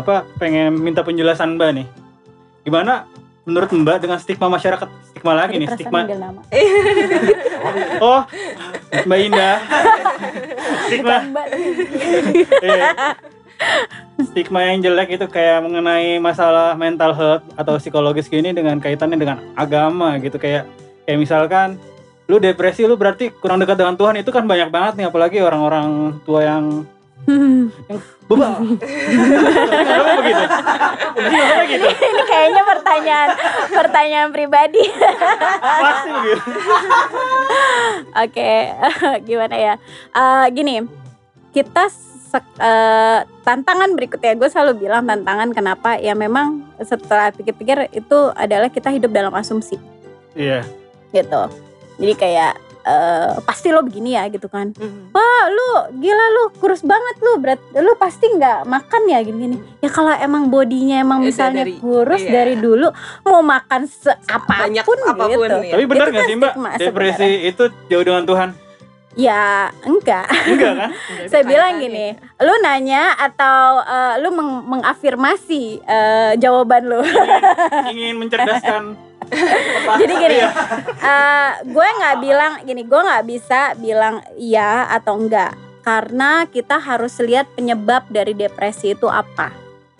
apa pengen minta penjelasan Mbak nih. Gimana menurut Mbak dengan stigma masyarakat stigma lagi nih stigma oh Mbak Indah stigma Mbak. iya. stigma yang jelek itu kayak mengenai masalah mental health atau psikologis gini dengan kaitannya dengan agama gitu kayak kayak misalkan lu depresi lu berarti kurang dekat dengan Tuhan itu kan banyak banget nih apalagi orang-orang tua yang bebal kenapa begitu? Kenapa begitu? Ini kayaknya pertanyaan pertanyaan pribadi. pasti begitu. Oke, gimana ya? Eh, gini, kita eh, tantangan berikutnya. Gue selalu bilang tantangan kenapa? Ya memang setelah pikir-pikir itu adalah kita hidup dalam asumsi. Iya. Gitu. Jadi kayak eh, pasti lo begini ya gitu kan. Mhm. Wah lu gila lu kurus banget lu berat lu pasti nggak makan ya gini-gini. Ya kalau emang bodinya emang Udah misalnya dari- kurus iya. dari dulu mau makan seapapun Banyak gitu. apa pun ya. tapi benar nggak kan sih Mbak depresi itu jauh dengan Tuhan Ya enggak. enggak kan Saya bilang gini, lu nanya atau eh, lu meng- mengafirmasi eh, jawaban lu. ingin, ingin mencerdaskan Jadi gini, eh, gue nggak bilang gini, gue nggak bisa bilang iya atau enggak karena kita harus lihat penyebab dari depresi itu apa.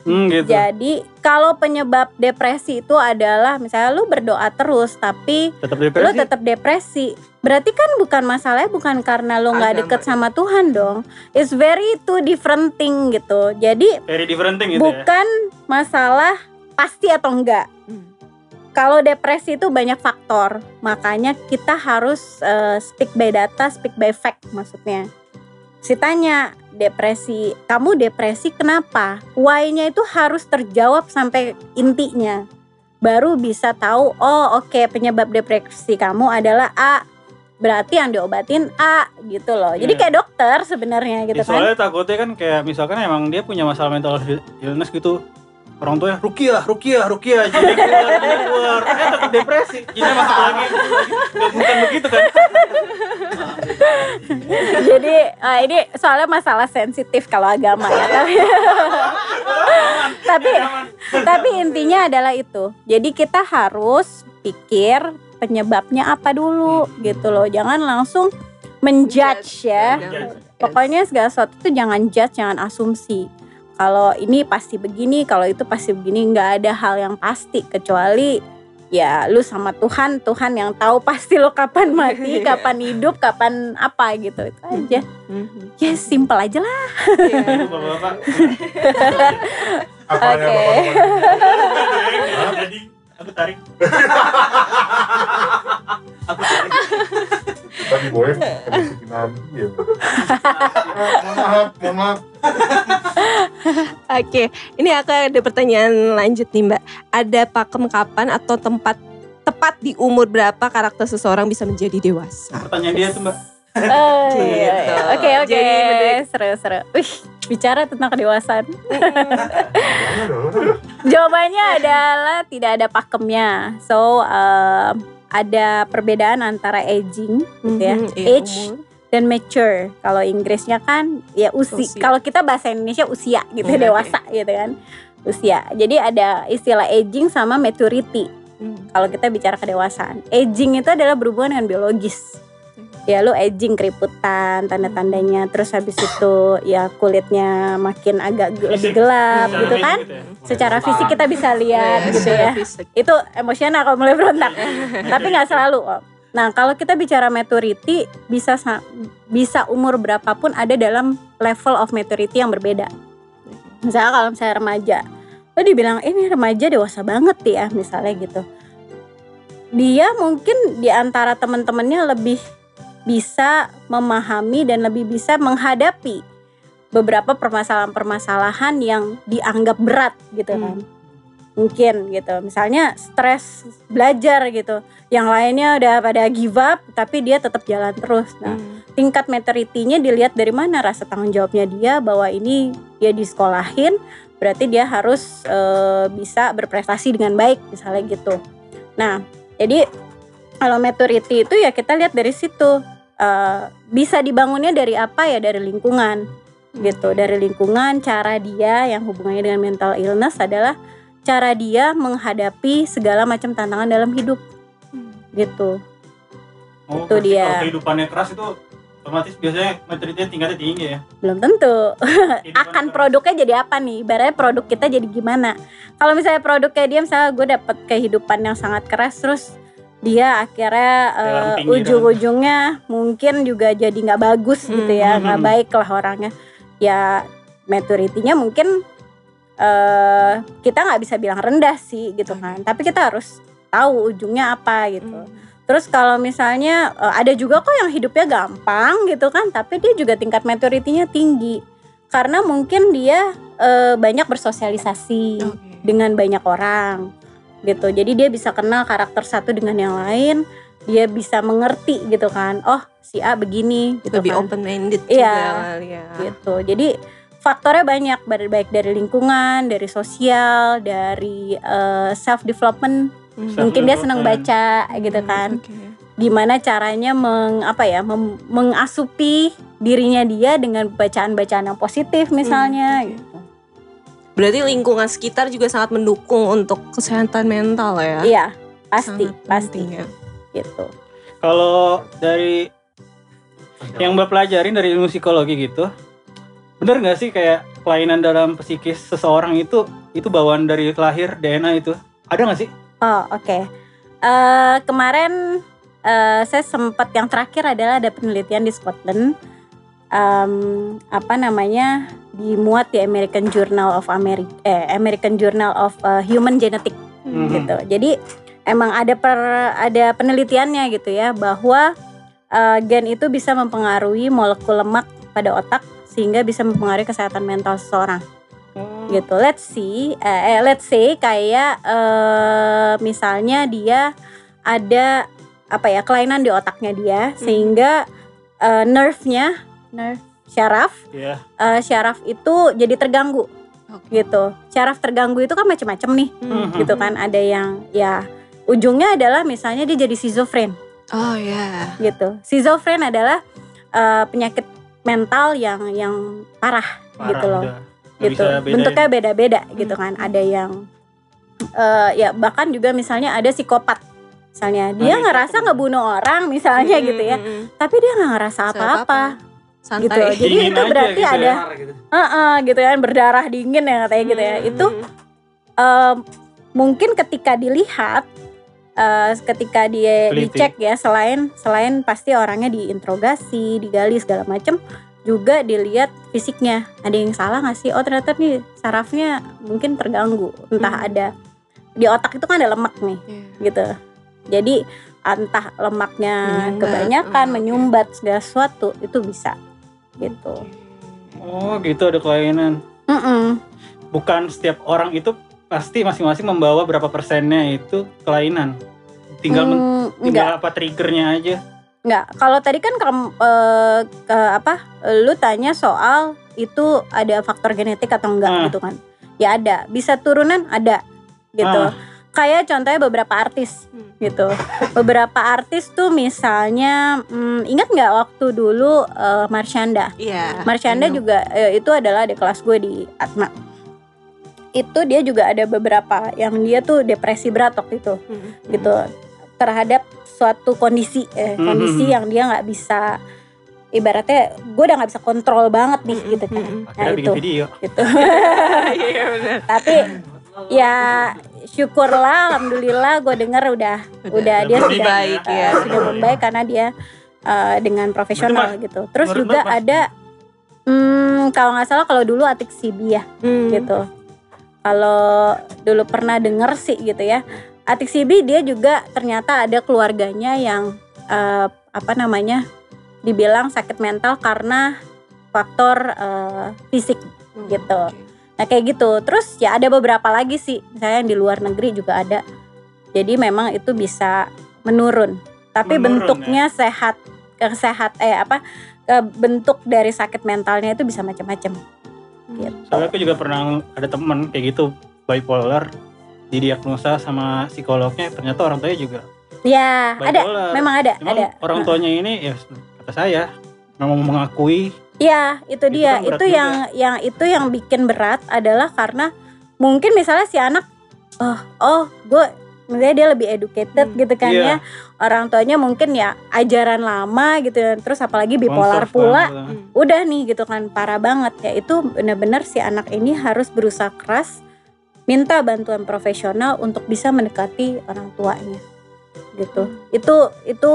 hmm, gitu Jadi kalau penyebab depresi itu adalah misalnya lu berdoa terus tapi tetap lu tetap depresi. Berarti kan bukan masalahnya bukan karena lu nggak deket ya. sama Tuhan dong. It's very two different thing gitu. Jadi very different thing gitu ya bukan masalah pasti atau enggak. Hmm. Kalau depresi itu banyak faktor, makanya kita harus eh, speak by data, speak by fact maksudnya. Si tanya depresi, kamu depresi kenapa? Why-nya itu harus terjawab sampai intinya. Baru bisa tahu, oh oke penyebab depresi kamu adalah A. Berarti yang diobatin A gitu loh. Jadi Iya. kayak dokter sebenarnya gitu Ya, kan. soalnya takutnya kan kayak misalkan emang dia punya masalah mental illness gitu orang tuanya Rukiah, Rukiah, Rukiah, jadi keluar, jadi keluar, eh tetap depresi, jadi masuk lagi, bukan begitu kan? Jadi eh, ini soalnya masalah sensitif kalau agama ya. Tapi tapi tapi intinya adalah itu. Jadi kita harus pikir penyebabnya apa dulu gitu loh. Jangan langsung menjudge ya. Jangan- Pokoknya segala sesuatu itu jangan judge, jangan asumsi. Kalau ini pasti begini, kalau itu pasti begini, nggak ada hal yang pasti kecuali ya lu sama Tuhan, Tuhan yang tahu pasti lo kapan mati, kapan hidup, kapan apa gitu itu aja. Mhm. Ya simple aja lah. Iya. Itu bapak-bapak. Apa ada Oke. bapak-bapak? Jadi aku tarik. Tadi boy, masukin lagi ya. Mohon maaf, mohon maaf. Oke, ini aku ada pertanyaan lanjut nih Mbak. Ada pakem kapan atau tempat tepat di umur berapa karakter seseorang bisa menjadi dewasa? Pertanyaan dia tuh mbak. Oh, iya, iya. Gitu. Oke oke Jadi menurut- seru seru. Wih bicara tentang kedewasaan. Jawabannya adalah tidak ada pakemnya. So um, ada perbedaan antara aging gitu ya, iya, age umur. dan mature. Kalau Inggrisnya kan ya usia. Usia. Kalau kita bahasa Indonesia usia gitu Hmm, dewasa gitu kan. Usia. Jadi ada istilah aging sama maturity. Mhm. Kalau kita bicara kedewasaan, aging itu adalah berhubungan dengan biologis. Ya lu aging keriputan tanda-tandanya terus habis itu ya kulitnya makin agak lebih Fisik. gelap Secara gitu fisik kan. gitu ya. Secara fisik kita bisa lihat Iya, gitu ya. Itu emosional kalau mulai berontak. Tapi nggak selalu. Om. Nah, kalau kita bicara maturity bisa sa- bisa umur berapapun ada dalam level of maturity yang berbeda. Misalnya kalau misalnya remaja, lo dibilang "Eh, ini remaja dewasa banget ya, misalnya gitu. Dia mungkin di antara teman-temannya lebih bisa memahami dan lebih bisa menghadapi beberapa permasalahan-permasalahan yang dianggap berat gitu Hmm. kan. Mungkin gitu. Misalnya stres belajar gitu. Yang lainnya udah pada give up tapi dia tetap jalan terus. Nah, Mhm. tingkat maturity-nya dilihat dari mana rasa tanggung jawabnya dia bahwa ini dia disekolahin berarti dia harus eh, bisa berprestasi dengan baik misalnya gitu. Nah, jadi kalau maturity itu ya kita lihat dari situ eh, bisa dibangunnya dari apa ya? Dari lingkungan gitu. Dari lingkungan cara dia yang hubungannya dengan mental illness adalah cara dia menghadapi segala macam tantangan dalam hidup gitu. Oh, Itu dia. Kalau kehidupannya keras itu otomatis biasanya materinya tingkatnya tinggi ya. belum tentu. Akan keras. produknya jadi apa nih? Ibaratnya produk kita jadi gimana? Kalau misalnya produk kayak dia misalnya gue dapet kehidupan yang sangat keras terus dia akhirnya pinggiran. ujung-ujungnya mungkin juga jadi nggak bagus gitu ya Hmm. nggak baik lah orangnya ya maturity-nya mungkin eh kita nggak bisa bilang rendah sih gitu kan tapi kita harus tahu ujungnya apa gitu Hmm. Terus kalau misalnya eh, ada juga kok yang hidupnya gampang gitu kan, tapi dia juga tingkat maturity-nya tinggi. Karena mungkin dia eh, banyak bersosialisasi Oke. dengan banyak orang gitu. Jadi dia bisa kenal karakter satu dengan yang lain, dia bisa mengerti gitu kan. Oh, si A begini gitu Lebih kan. open minded Iya. ya. Gitu. Jadi faktornya banyak baik baik dari lingkungan, dari sosial, dari self development. Hmm. Mungkin dia senang baca gitu kan Oke. gimana caranya meng apa ya mem- mengasupi dirinya dia dengan bacaan-bacaan yang positif misalnya Hmm, gitu. Berarti lingkungan sekitar juga sangat mendukung untuk kesehatan mental ya. Iya, pasti, Sangat pasti penting ya. gitu. Kalau dari yang mbak pelajarin dari ilmu psikologi gitu, bener nggak sih kayak kelainan dalam psikis seseorang itu itu bawaan dari lahir DNA itu ada nggak sih? Oh, oke. Eh, kemarin eh, saya sempat yang terakhir adalah ada penelitian di Scotland Em, apa namanya dimuat di American Journal of America eh, American Journal of eh, Human Genetics Mhm. gitu. Jadi emang ada per ada penelitiannya gitu ya bahwa eh, gen itu bisa mempengaruhi molekul lemak pada otak sehingga bisa mempengaruhi kesehatan mental seseorang gitu. Let's see, eh, eh, let's say kayak eh, misalnya dia ada apa ya kelainan di otaknya dia sehingga eh, nerve-nya nerve syaraf Iya. eh, syaraf itu jadi terganggu Oke. gitu. Syaraf terganggu itu kan macam-macam nih Hmm. Mhm. gitu kan ada yang ya ujungnya adalah misalnya dia jadi schizofren Oh ya. gitu schizofren adalah eh, penyakit mental yang yang parah, Parah, gitu loh udah. Gitu bentuknya beda-beda gitu Hmm. kan ada yang eh, ya bahkan juga misalnya ada psikopat misalnya dia Nah, ngerasa ngebunuh orang misalnya Hmm, gitu ya hmm, hmm. tapi dia nggak ngerasa apa-apa Santai. gitu jadi Dingin itu berarti gitu ya. ada Heeh, gitu kan berdarah dingin ya katanya gitu ya Hmm, itu hmm. eh, mungkin ketika dilihat eh, ketika dia dicek ya selain selain pasti orangnya diinterogasi digali segala macem juga dilihat fisiknya ada yang salah nggak sih oh ternyata nih sarafnya mungkin terganggu entah Hmm. ada di otak itu kan ada lemak nih Iya. gitu jadi entah lemaknya Menyumbat. kebanyakan Oh, menyumbat segala sesuatu itu bisa gitu Oh gitu ada kelainan. Mm-mm. Bukan setiap orang itu pasti masing-masing membawa berapa persennya itu kelainan. Tinggal Hmm, tinggal apa triggernya aja. Enggak, kalau tadi kan kamu eh, ke apa? Lu tanya soal itu ada faktor genetik atau enggak Ah. gitu kan? Ya ada, bisa turunan ada gitu. Ah. Kayak contohnya beberapa artis Hmm. gitu. beberapa artis tuh misalnya hmm, ingat nggak waktu dulu eh, Marshanda? Iya. Marshanda I know. juga eh, itu adalah di kelas gue di Atma. Itu dia juga ada beberapa yang dia tuh depresi berat waktu itu Hmm. gitu terhadap suatu kondisi eh, Mhm. kondisi yang dia nggak bisa ibaratnya gue udah nggak bisa kontrol banget nih Mhm, gitu kan mhm. nah itu video. gitu Iya benar. tapi ya syukurlah alhamdulillah gue dengar udah udah dia udah sudah baik eh, ya. sudah membaik karena dia eh, dengan profesional gitu terus menurut juga ada hmm, kalau nggak salah kalau dulu Atik Sibi ya Hmm. gitu. Kalau dulu pernah denger sih gitu ya, Atik Sibi dia juga ternyata ada keluarganya yang eh, apa namanya dibilang sakit mental karena faktor eh, fisik. Hmm, gitu. oke. Nah kayak gitu. Terus ya ada beberapa lagi sih, misalnya yang di luar negeri juga ada. Jadi memang itu bisa menurun. Tapi Menurun, bentuknya sehat, kesehat eh apa? ke bentuk dari sakit mentalnya itu bisa macam-macam. Gitu. Soalnya aku juga pernah ada temen kayak gitu bipolar didiagnosa sama psikolognya ternyata orang tuanya juga Ya, ada, bipolar. memang ada, ada. orang tuanya ini ya kata saya memang mengakui Iya, itu Itu dia. kan berat itu yang yang itu yang bikin berat adalah karena mungkin misalnya si anak oh, oh, gue misalnya dia lebih educated Hmm. gitu kan Iya. ya. Orang tuanya mungkin ya ajaran lama gitu. Terus apalagi bipolar pula. Hmm. Udah nih gitu kan parah banget ya. Itu benar-benar si anak ini harus berusaha keras minta bantuan profesional untuk bisa mendekati orang tuanya. Gitu. Itu itu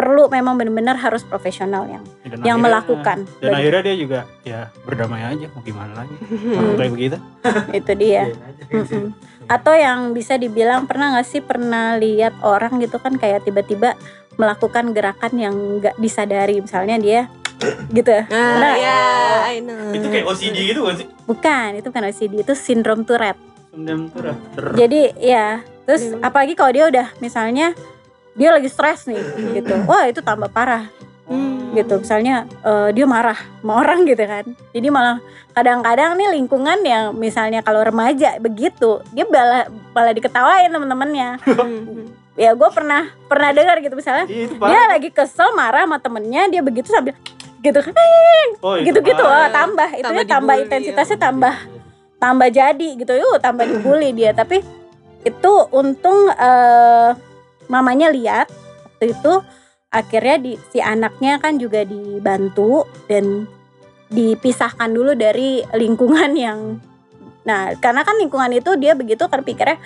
perlu memang benar-benar harus profesional yang Dan yang akhirnya- melakukan. dan akhirnya dia juga ya berdamai aja mau gimana lagi Orang kayak begitu itu dia Iya, aja. Mm-mm. atau yang bisa dibilang pernah nggak sih pernah lihat orang gitu kan kayak tiba-tiba melakukan gerakan yang nggak disadari misalnya dia gitu Nah, Nah, ya, I know. itu kayak OCD gitu kan sih bukan itu bukan OCD itu sindrom Tourette dah. Ter- jadi ya terus Iya. apalagi kalau dia udah misalnya dia lagi stres nih gitu wah itu tambah parah Hmm. gitu misalnya eh, dia marah sama orang gitu kan jadi malah kadang-kadang nih lingkungan yang misalnya kalau remaja begitu dia malah malah diketawain temen-temennya Hmm. ya gue pernah pernah dengar gitu misalnya itu dia lagi kesel marah sama temennya dia begitu sambil gitu kan Oh, itu gitu-gitu parah. oh, tambah itu Tambah tambah dibully, intensitasnya ya. tambah tambah jadi gitu yuk tambah dibully dia tapi itu untung eh, mamanya lihat waktu itu akhirnya di si anaknya kan juga dibantu dan dipisahkan dulu dari lingkungan yang nah karena kan lingkungan itu dia begitu kan pikirnya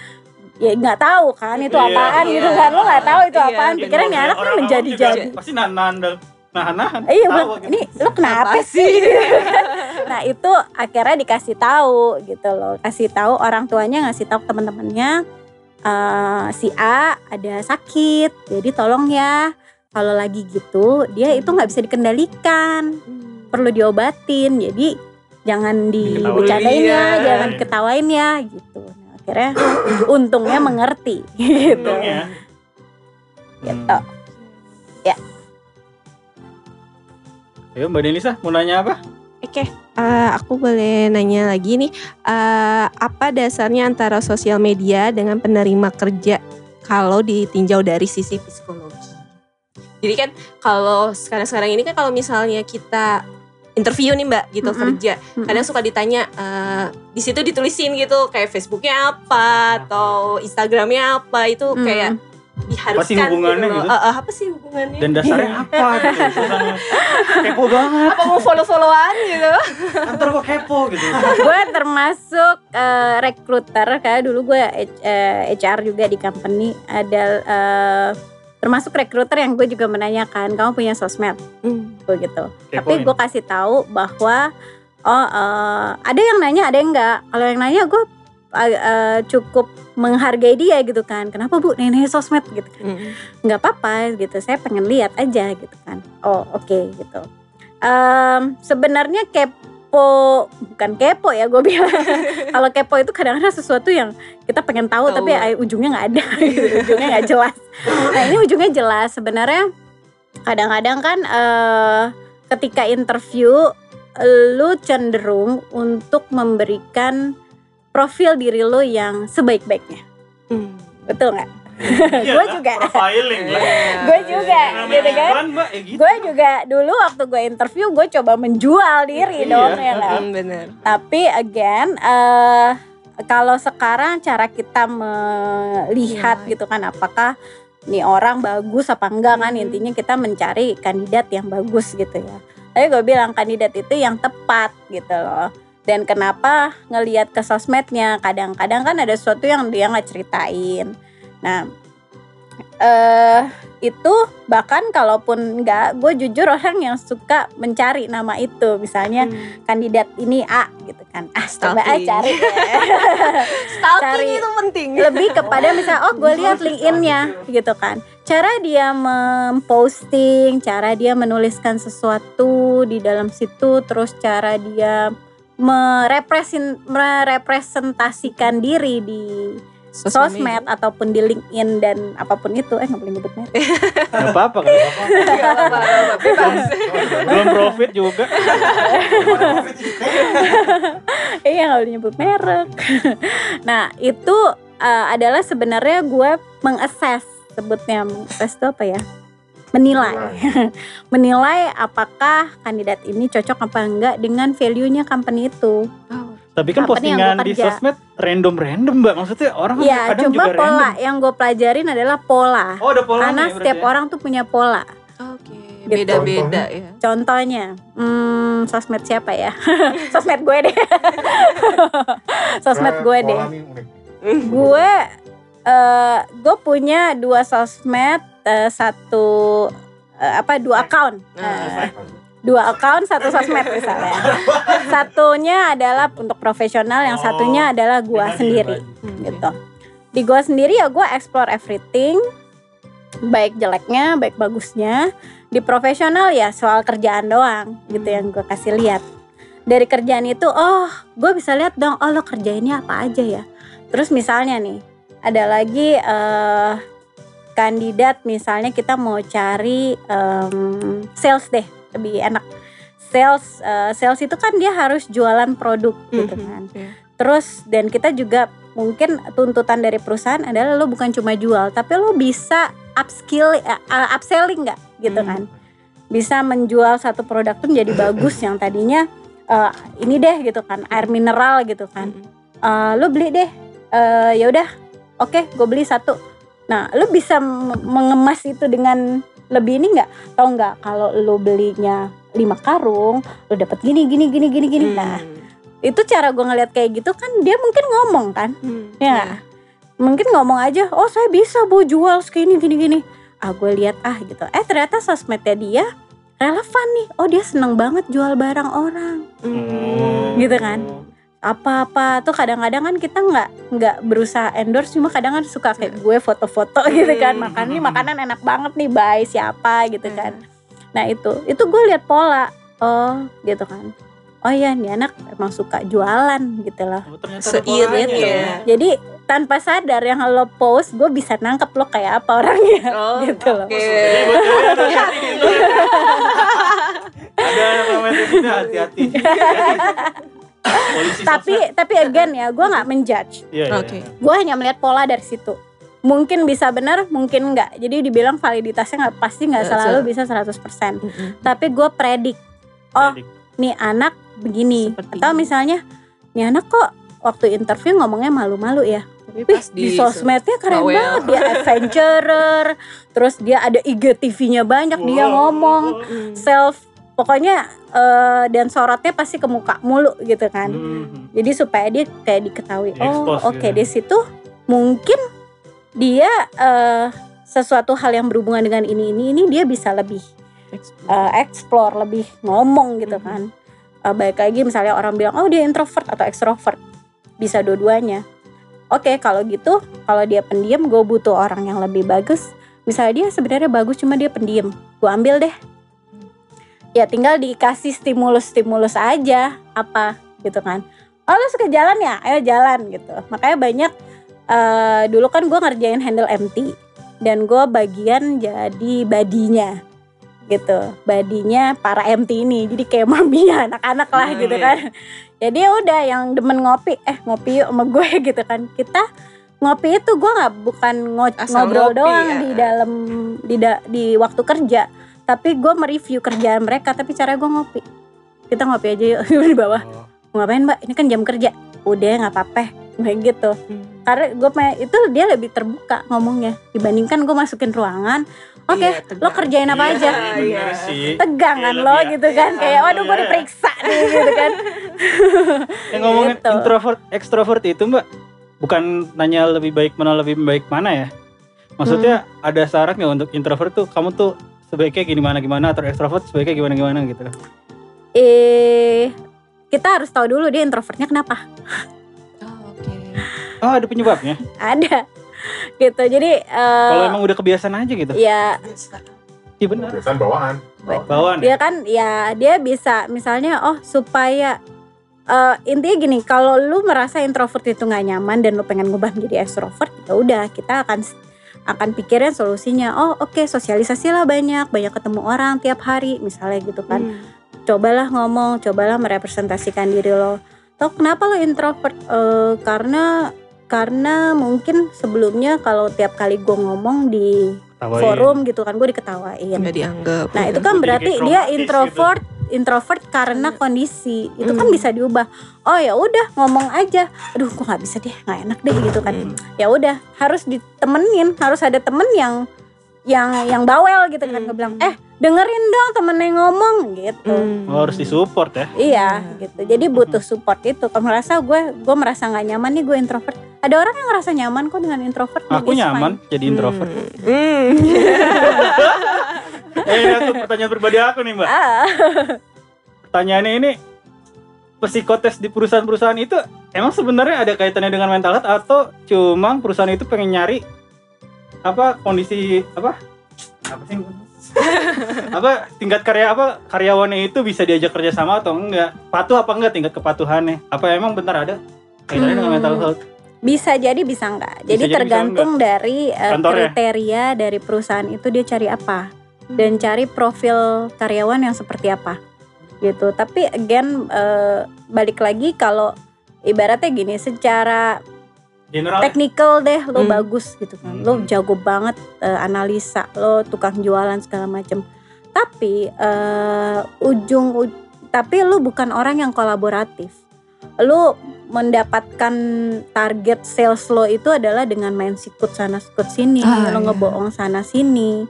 ya nggak tahu kan itu Iya, apaan iya. gitu kan lo nggak tahu itu Iya, apaan. pikirnya nih anak nih awam menjadi jadi. pasti nahan-nahan dan nahan-nahan. Iya bilang gitu. ini lo kenapa Apa sih? nah itu akhirnya dikasih tahu gitu loh kasih tahu orang tuanya ngasih tahu teman-temannya eh, si A ada sakit jadi tolong ya kalau lagi gitu dia itu nggak bisa dikendalikan Hmm. perlu diobatin jadi jangan Diketawain. dibicarain ya jangan ketawain ya gitu nah, akhirnya untungnya mengerti gitu Untungnya. Gitu. Hmm. Ayo Mbak Denisa mau nanya apa? Oke, eh, aku boleh nanya lagi nih, eh, apa dasarnya antara sosial media dengan penerima kerja kalau ditinjau dari sisi psikologi? Jadi kan kalau sekarang-sekarang ini kan kalau misalnya kita interview nih mbak gitu Mm-mm. kerja, Mm-mm. kadang suka ditanya eh, di situ ditulisin gitu kayak Facebooknya apa atau Instagramnya apa itu Mm. kayak diharuskan Apa sih hubungannya gitu? Eh, eh, apa sih hubungannya? Dan dasarnya apa gitu? Kepo banget. apa mau follow-followan gitu? Ntar kok kepo gitu. gue termasuk eh, recruiter kayak dulu gue HR juga di company ada eh, termasuk recruiter yang gue juga menanyakan kamu punya sosmed Hmm. gue gitu Kepoin. tapi gue kasih tahu bahwa oh eh, ada yang nanya ada yang enggak kalau yang nanya gue eh, eh, cukup menghargai dia gitu kan. Kenapa bu? Nenek sosmed gitu kan. Hmm. nggak apa-apa gitu saya pengen lihat aja gitu kan. Oh oke gitu. Em, sebenarnya kepo bukan kepo ya gue bilang. Kalau kepo itu kadang-kadang sesuatu yang kita pengen tahu Tahu. tapi eh, ujungnya nggak ada. Gitu. ujungnya nggak jelas. Nah ini ujungnya jelas. Sebenarnya kadang-kadang kan eh, ketika interview lu cenderung untuk memberikan profil diri lu yang sebaik-baiknya Hmm. betul nggak Iya Gua lah, juga. Profiling lah. Gue juga, gitu kan? ya gitu. gue juga dulu waktu gue interview gue coba menjual diri Iya, dong ya kan? Hmm, bener. tapi again eh kalau sekarang cara kita melihat Iya. gitu kan apakah nih orang bagus apa enggak kan Hmm. intinya kita mencari kandidat yang bagus gitu ya tapi gue bilang kandidat itu yang tepat gitu loh dan kenapa ngelihat ke sosmednya? Kadang-kadang kan ada sesuatu yang dia nggak ceritain. Nah eh itu bahkan kalaupun enggak gue jujur orang yang suka mencari nama itu. Misalnya Hmm. kandidat ini A gitu kan. Ah coba Stalking. cari Stalking Cari- itu penting. lebih kepada misal oh gue lihat LinkedIn-nya gitu kan. Cara dia memposting cara dia menuliskan sesuatu di dalam situ terus cara dia merepresin merepresentasikan diri di sosmed ataupun di LinkedIn dan apa pun itu eh nggak boleh nyebut merek Gak apa-apa kan? Apa-apa, gak apa-apa, bebas. Belum profit juga. iya nggak boleh nyebut merek nah itu uh, adalah sebenarnya gue mengakses sebutnya mengakses itu apa ya menilai menilai apakah kandidat ini cocok apa enggak dengan value-nya company itu. Oh, Tapi kan Company yang postingan di sosmed random-random mbak. Maksudnya orang Ya, kadang cuma juga pola random. yang gue pelajarin adalah pola. Oh ada pola Karena setiap orang tuh punya pola. Oke, Gitu. beda-beda ya. Contohnya, hmm, sosmed siapa ya? sosmed gue deh. sosmed gue deh. Gue, eh gue punya dua sosmed, eh, satu eh, apa dua account. Eh, dua account satu sosmed misalnya. Satunya adalah untuk profesional, yang satunya adalah gua sendiri gitu. Di gua sendiri ya gua explore everything, baik jeleknya, baik bagusnya. Di profesional ya soal kerjaan doang gitu Hmm. yang gua kasih lihat. Dari kerjaan itu, oh gue bisa lihat dong, oh lo kerjainnya apa aja ya. Terus misalnya nih, ada lagi eh kandidat misalnya kita mau cari em, sales deh lebih enak sales eh, sales itu kan dia harus jualan produk gitu Mhm, kan iya. terus dan kita juga mungkin tuntutan dari perusahaan adalah lo bukan cuma jual tapi lo bisa upskill uh, upselling nggak gitu Hmm. kan bisa menjual satu produk tuh menjadi bagus yang tadinya eh, ini deh gitu kan air mineral gitu kan Mhm. Eh, lo beli deh Eh, ya udah oke gue beli satu. Nah lo bisa mengemas itu dengan lebih ini nggak? Tau nggak kalau lo belinya lima karung lo dapet gini gini gini gini gini. Nah Hmm. itu cara gue ngeliat kayak gitu kan dia mungkin ngomong kan? Hmm, ya nggak? mungkin ngomong aja oh saya bisa bu jual segini gini gini. Ah gue lihat ah gitu. Eh ternyata sosmednya dia relevan nih. Oh dia seneng banget jual barang orang. Hmm. Gitu kan. Apa-apa tuh kadang-kadang kan kita nggak nggak berusaha endorse cuma kadang kan suka kayak gue foto-foto gitu kan Hmm. makan nih makanan enak banget nih by siapa gitu Hmm. kan nah itu itu gue lihat pola oh gitu kan oh iya nih anak emang suka jualan gitu loh Oh, Seirit polanya ya. jadi tanpa sadar yang lo post gue bisa nangkep lo kayak apa orangnya Oh, gitu loh Oke. Jadi buat kalian hati-hati itu. Ada yang namanya di sini hati-hati. Tapi tapi again ya gue nggak menjudge Iya, iya, Oke. iya. gue hanya melihat pola dari situ mungkin bisa benar mungkin enggak jadi dibilang validitasnya nggak pasti nggak Nggak selalu se- bisa 100% Mm-mm. tapi gue predik oh Jadi, nih anak begini Seperti atau ini. misalnya nih anak kok waktu interview ngomongnya malu-malu ya Tapi Wih, pas di, sosmednya keren bawel. banget dia adventurer terus dia ada IGTV-nya banyak dia wow. ngomong Hmm. self pokoknya eh, dan sorotnya pasti ke muka mulu gitu kan. Mhm. jadi supaya dia kayak diketahui Di-expose oh oke gitu. di situ mungkin dia eh, sesuatu hal yang berhubungan dengan ini ini ini dia bisa lebih eh, explore lebih ngomong gitu Mhm. kan. Eh, baik lagi misalnya orang bilang oh dia introvert atau extrovert. Bisa dua-duanya. Oke kalau gitu kalau dia pendiam gue butuh orang yang lebih bagus. Misalnya dia sebenarnya bagus cuma dia pendiam. Gue ambil deh ya tinggal dikasih stimulus-stimulus aja apa gitu kan. Oh lu suka jalan ya? Ayo jalan gitu. Makanya banyak eh, dulu kan gue ngerjain handle empty dan gue bagian jadi badinya gitu. Badinya para MT ini jadi kayak maminya anak-anak lah Hmm, gitu iya. kan. Jadi ya udah yang demen ngopi eh ngopi yuk sama gue gitu kan. Kita ngopi itu gue nggak bukan ngo- Asal ngobrol ngopi doang ya. di dalam di da- di waktu kerja tapi gue mereview kerjaan mereka tapi cara gue ngopi kita ngopi aja yuk di bawah Oh. ngapain mbak ini kan jam kerja udah nggak apa-apa kayak gitu Hmm. karena gue itu dia lebih terbuka ngomongnya dibandingkan gue masukin ruangan oke Iya, tegang. lo kerjain apa Iya aja Iya. sih. tegang kan Iya, lo lebih- gitu kan Iya. kayak waduh gue Iya. diperiksa nih gitu kan Yang ngomongin Gitu. introvert, extrovert itu mbak, bukan nanya lebih baik mana lebih baik mana ya? Maksudnya Hmm. ada syarat nggak untuk introvert tuh? Kamu tuh sebaiknya gimana gimana atau extrovert sebaiknya gimana gimana gitu? eh kita harus tahu dulu dia introvertnya kenapa Oh, Oke. Oh ada penyebabnya. ada gitu jadi eh, Kalau emang udah kebiasaan aja gitu. ya Iya benar. Biasanya bawaan. Bawaan. ya? dia kan ya dia bisa misalnya oh supaya eh, intinya gini kalau lu merasa introvert itu nggak nyaman dan lu pengen ngubah menjadi extrovert ya udah kita akan akan pikirin solusinya. Oh oke sosialisasi lah banyak banyak ketemu orang tiap hari misalnya gitu kan. Hmm. cobalah ngomong cobalah merepresentasikan diri lo. Toh kenapa lo introvert? Eh, karena karena mungkin sebelumnya kalau tiap kali gue ngomong di Tawain. forum gitu kan gue diketawain. Nggak dianggap. Nah itu kan berarti dia traumatis introvert, introvert karena kondisi itu kan bisa diubah. Oh ya udah ngomong aja. Aduh kok nggak bisa deh, nggak enak deh gitu kan. Hmm. Ya udah harus ditemenin, harus ada temen yang yang yang bawel gitu kan. Hmm. Gue bilang eh dengerin dong temennya ngomong gitu. Hmm. Oh, harus disupport ya. Iya Hmm. gitu. Jadi butuh support itu. Kalau merasa gue gue merasa nggak nyaman nih gue introvert. Ada orang yang ngerasa nyaman kok dengan introvert. Aku nyaman jadi introvert. Hmm. Eh, aku pertanyaan pribadi aku nih, Mbak. Ah. Pertanyaannya ini psikotes di perusahaan-perusahaan itu emang sebenarnya ada kaitannya dengan mental health atau cuma perusahaan itu pengen nyari apa kondisi apa apa sih apa tingkat karya apa karyawannya itu bisa diajak kerja sama atau enggak patuh apa enggak tingkat kepatuhannya apa emang benar ada kaitannya dengan Hmm. mental health Bisa jadi bisa enggak. Jadi jadi, bisa tergantung dari eh, Kantornya. kriteria dari perusahaan itu dia cari apa dan cari profil karyawan yang seperti apa gitu. Tapi again eh, balik lagi kalau ibaratnya gini secara general technical deh lo Hmm. bagus gitu kan. Lo Hmm. jago banget eh, analisa, lo tukang jualan segala macem. Tapi eh, ujung uj- tapi lo bukan orang yang kolaboratif. Lo mendapatkan target sales lo itu adalah dengan main sikut sana sikut sini, Ah, lo iya. ngebohong sana sini.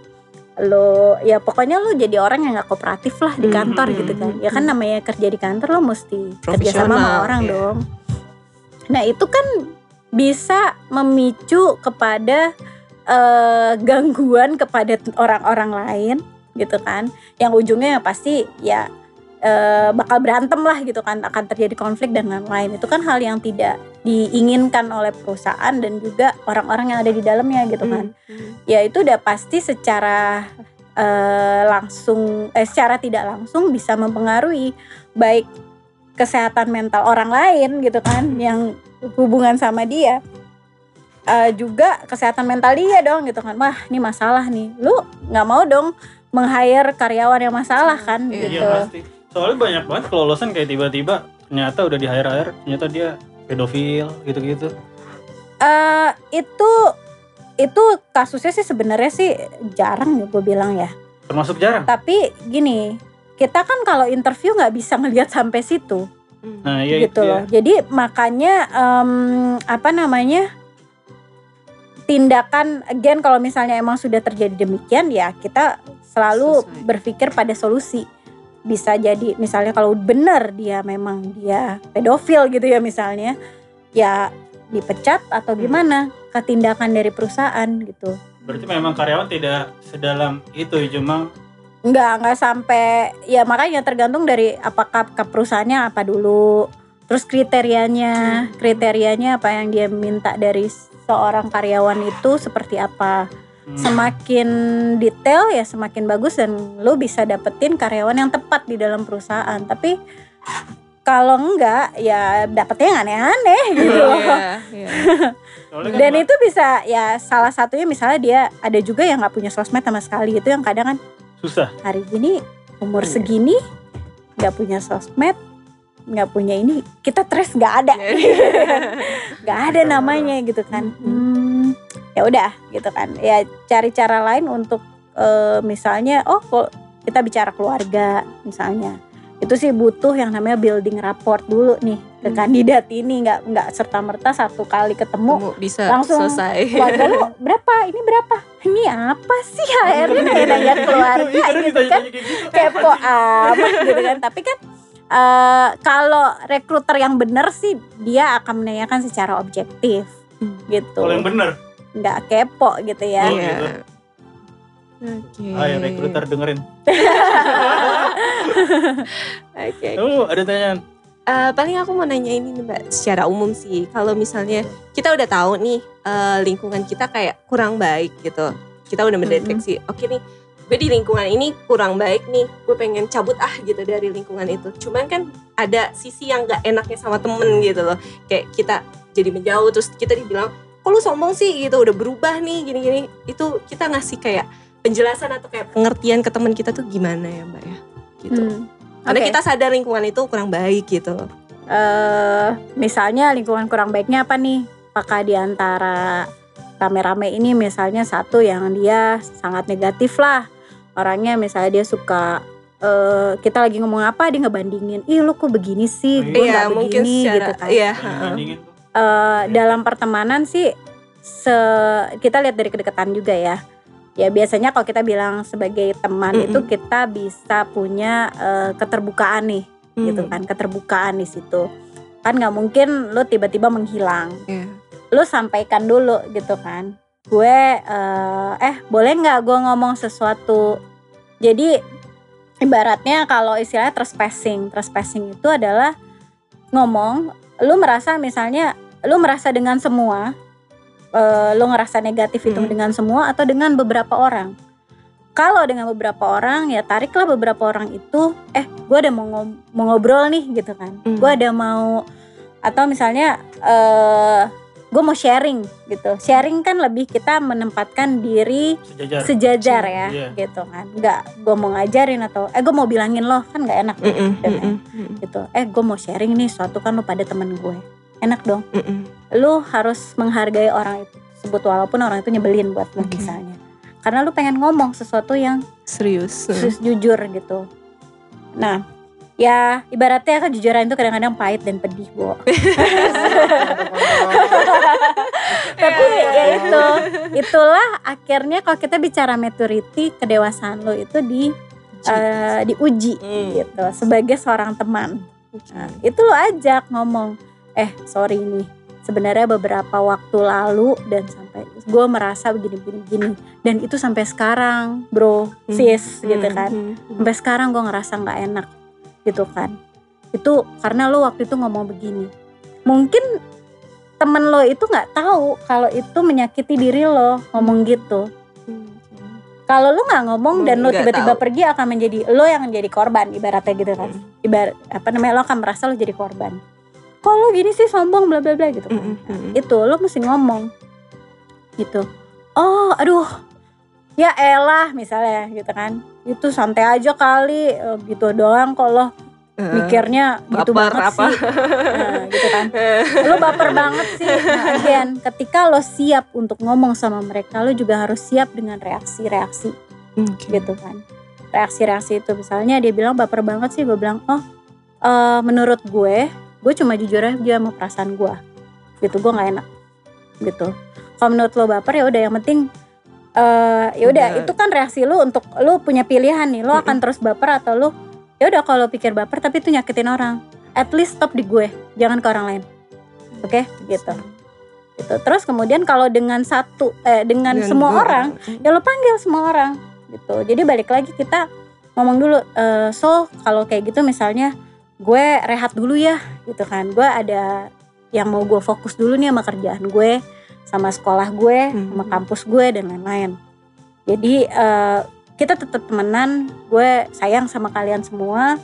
Lo ya pokoknya lo jadi orang yang nggak kooperatif lah di Hmm, kantor hmm, gitu kan. hmm, Ya kan hmm. namanya kerja di kantor lo mesti kerja sama sama orang iya. dong. Nah, itu kan bisa memicu kepada eh, gangguan kepada orang-orang lain gitu kan yang ujungnya pasti ya eh, bakal berantem lah gitu kan akan terjadi konflik dan lain-lain itu kan hal yang tidak diinginkan oleh perusahaan dan juga orang-orang yang ada di dalamnya gitu kan. Hmm. ya itu udah pasti secara eh, langsung eh secara tidak langsung bisa mempengaruhi baik kesehatan mental orang lain gitu kan yang hubungan sama dia. Eh, juga kesehatan mental dia dong gitu kan. Wah ini masalah nih. Lu nggak mau dong meng-hire karyawan yang masalah kan Iya, iya gitu pasti. Soalnya banyak banget kelolosan kayak tiba-tiba ternyata udah di hire hire ternyata dia pedofil gitu-gitu? Eh, itu itu kasusnya sih sebenarnya sih jarang ya gue bilang ya. Termasuk jarang? Tapi gini kita kan kalau interview nggak bisa ngelihat sampai situ. Hmm. nah iya gitu itu loh jadi makanya em, apa namanya tindakan again kalau misalnya emang sudah terjadi demikian ya kita selalu Sesuai. berpikir pada solusi bisa jadi misalnya kalau benar dia memang dia pedofil gitu ya misalnya ya dipecat atau gimana ketindakan dari perusahaan gitu berarti memang karyawan tidak sedalam itu cuma Enggak, enggak sampai ya makanya tergantung dari apakah ke perusahaannya apa dulu. Terus kriterianya, kriterianya apa yang dia minta dari seorang karyawan itu seperti apa. Hmm, Semakin detail ya semakin bagus dan lo bisa dapetin karyawan yang tepat di dalam perusahaan. Tapi kalau enggak ya dapetnya yang aneh-aneh gitu loh. Iya, iya. soalnya kan Dan itu bisa ya salah satunya misalnya dia ada juga yang nggak punya sosmed sama sekali itu yang kadang kan susah hari gini umur Iya. segini nggak punya sosmed nggak punya ini kita stres nggak ada nggak ada namanya gitu kan hmm, ya udah gitu kan. Ya cari cara lain untuk eh, misalnya oh kok kita bicara keluarga misalnya. Itu sih butuh yang namanya building rapport dulu nih ke Hmm. kandidat ini. Nggak nggak serta merta satu kali ketemu Kamu bisa Langsung selesai. keluarga lu berapa? Ini berapa? Ini apa sih? HRD nanya keluarga kadang gitu kan. gitu. kepo amat gitu kan. Tapi kan eh, kalau rekruter yang benar sih dia akan menanyakan secara objektif Hmm. gitu. Kalau yang bener nggak kepo gitu ya Oh, Iya. gitu. Oke. ayo rekruter dengerin Oke. oh ada tanyaan Eh, paling aku mau nanya ini nih mbak, secara umum sih, kalau misalnya kita udah tahu nih eh, lingkungan kita kayak kurang baik gitu, kita udah mendeteksi, oke nih, gue di lingkungan ini kurang baik nih, gue pengen cabut ah gitu dari lingkungan itu. Cuman kan ada sisi yang gak enaknya sama temen gitu loh, kayak kita jadi menjauh terus kita dibilang, kok lu sombong sih gitu, udah berubah nih gini-gini, itu kita ngasih kayak penjelasan atau kayak pengertian ke teman kita tuh gimana ya mbak ya, gitu. Hmm. Karena Oke. kita sadar lingkungan itu kurang baik gitu. eh misalnya lingkungan kurang baiknya apa nih? Apakah di antara rame-rame ini misalnya satu yang dia sangat negatif lah orangnya misalnya dia suka eh, kita lagi ngomong apa dia ngebandingin ih lu kok begini sih gue Iya, mungkin begini secara gitu kan iya. Bandingin tuh. Eh, dalam pertemanan sih se kita lihat dari kedekatan juga ya ya biasanya kalau kita bilang sebagai teman Mm-mm. itu kita bisa punya eh, keterbukaan nih gitu Hmm. kan keterbukaan di situ kan nggak mungkin lu tiba-tiba menghilang Iya. lu sampaikan dulu gitu kan gue eh, eh boleh nggak gue ngomong sesuatu jadi ibaratnya kalau istilahnya trespassing trespassing itu adalah ngomong lu merasa misalnya lu merasa dengan semua eh, lu ngerasa negatif itu Mm. dengan semua atau dengan beberapa orang kalau dengan beberapa orang ya tariklah beberapa orang itu eh gue ada mau, mau ngobrol nih gitu kan Mm. gue ada mau atau misalnya eh gue mau sharing gitu sharing kan lebih kita menempatkan diri Sejajar. sejajar ya Iya. gitu kan nggak gue mau ngajarin atau eh gue mau bilangin lo kan nggak enak Mm-mm, gitu, kan. mm-mm, mm-mm, gitu eh gue mau sharing nih suatu kan lo pada temen gue enak dong mm-mm. lu harus menghargai orang itu sebut walaupun orang itu nyebelin buat lo Oke. misalnya karena lu pengen ngomong sesuatu yang Serius. sus- jujur gitu nah ya ibaratnya kejujuran itu kadang-kadang pahit dan pedih bu tapi ya itu itulah akhirnya kalau kita bicara maturity kedewasaan lo itu di eh, diuji Hmm. gitu sebagai seorang teman Nah, itu lo ajak ngomong, eh sorry nih, sebenarnya beberapa waktu lalu dan sampai gue merasa begini begini dan itu sampai sekarang, bro, Hmm. sis, gitu Hmm, kan, hmm, hmm. sampai sekarang gue ngerasa nggak enak, gitu kan, itu karena lo waktu itu ngomong begini, mungkin temen lo itu nggak tahu kalau itu menyakiti diri lo ngomong gitu. Kalau lu nggak ngomong dan lu Nggak tiba-tiba pergi akan menjadi lo yang menjadi korban ibaratnya gitu kan. Hmm. Ibarat apa namanya lo akan merasa lo jadi korban. Kok lo gini sih sombong bla bla bla gitu kan. Mm, mm, mm. Itu lo mesti ngomong. Gitu. Oh, aduh. Ya elah misalnya gitu kan. Itu santai aja kali eh, gitu doang kok lo Eh, mikirnya gitu baper banget apa? sih. Nah, gitu kan. Lo baper banget sih. Nah, again, ketika lo siap untuk ngomong sama mereka, lo juga harus siap dengan reaksi-reaksi Oke. gitu kan reaksi-reaksi itu misalnya dia bilang baper banget sih gue bilang oh eh, menurut gue gue cuma jujur aja sama perasaan gue gitu gue nggak enak. Gitu. Kalau menurut lo baper ya udah yang penting eh ya udah Udah. itu kan reaksi lo untuk lo punya pilihan nih. Lo akan terus baper atau lo ya udah kalau pikir baper tapi itu nyakitin orang. At least stop di gue jangan ke orang lain. Oke? Gitu. Gitu. Terus kemudian kalau dengan satu eh dengan, semua dua orang ya lo panggil semua orang. Gitu. Jadi balik lagi kita ngomong dulu eh, so kalau kayak gitu misalnya gue rehat dulu ya gitu kan. Gue ada yang mau gue fokus dulu nih sama kerjaan gue sama sekolah gue Hmm. sama kampus gue dan lain-lain. Jadi eh, kita tetap temenan. Gue sayang sama kalian semua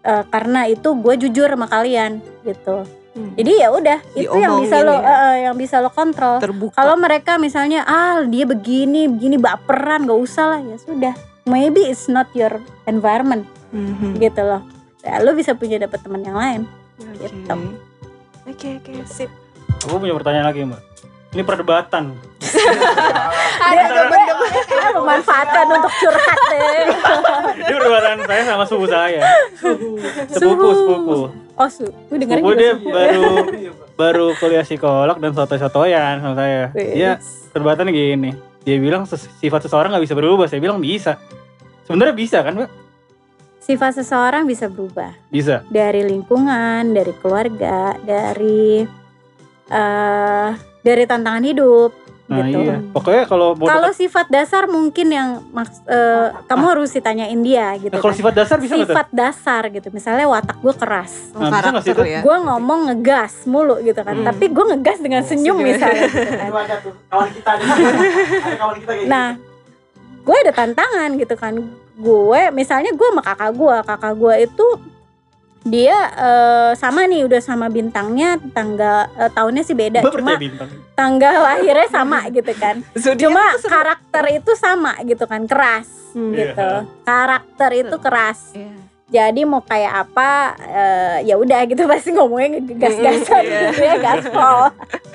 eh, karena itu gue jujur sama kalian gitu. Hmm. jadi ya udah itu yang bisa lo ya. eh, yang bisa lo kontrol. Kalau mereka misalnya ah dia begini begini baperan gak usah lah. Ya sudah. Maybe it's not your environment. Mhm. gitu loh ya, lo bisa punya dapet teman yang lain Oke. gitu. Oke oke sip. Aku punya pertanyaan lagi mbak. Ini perdebatan. dia, dia, dia memanfaatkan untuk curhat deh Ini perdebatan saya sama suhu saya. Sepupu sepupu. oh su gue dengerin Sepupu juga dia suhu. baru baru kuliah psikolog dan soto-sotoyan sama saya. Dia perdebatannya gini. Dia bilang sifat seseorang nggak bisa berubah. Saya bilang bisa. Sebenarnya bisa kan mbak? Sifat seseorang bisa berubah Bisa. dari lingkungan dari keluarga dari eh dari tantangan hidup Nah gitu iya. Pokoknya kalau mau kalau dekat- sifat dasar mungkin yang maks eh, kamu harus ditanyain dia gitu Nah, kalau kan. sifat dasar bisa sifat dasar gitu misalnya watak gue keras Nah, bisa karakter itu? ya. gue ngomong ngegas mulu gitu kan Hmm. tapi gue ngegas dengan senyum senyum. misalnya gitu kan. Itu ada tuh kawan kita ada ada kawan kita kayak nah gue ada tantangan gitu kan. Gue misalnya gue sama kakak gue kakak gue itu dia eh, sama nih udah sama bintangnya tanggal eh, tahunnya sih beda Mbak cuma bintang. tanggal lahirnya sama gitu kan. Zodiac cuma itu karakter itu sama gitu kan keras Hmm. gitu. Karakter itu keras. Iya. jadi mau kayak apa eh, ya udah gitu pasti ngomongnya gas-gasan Mm, iya. gitu ya gaspol.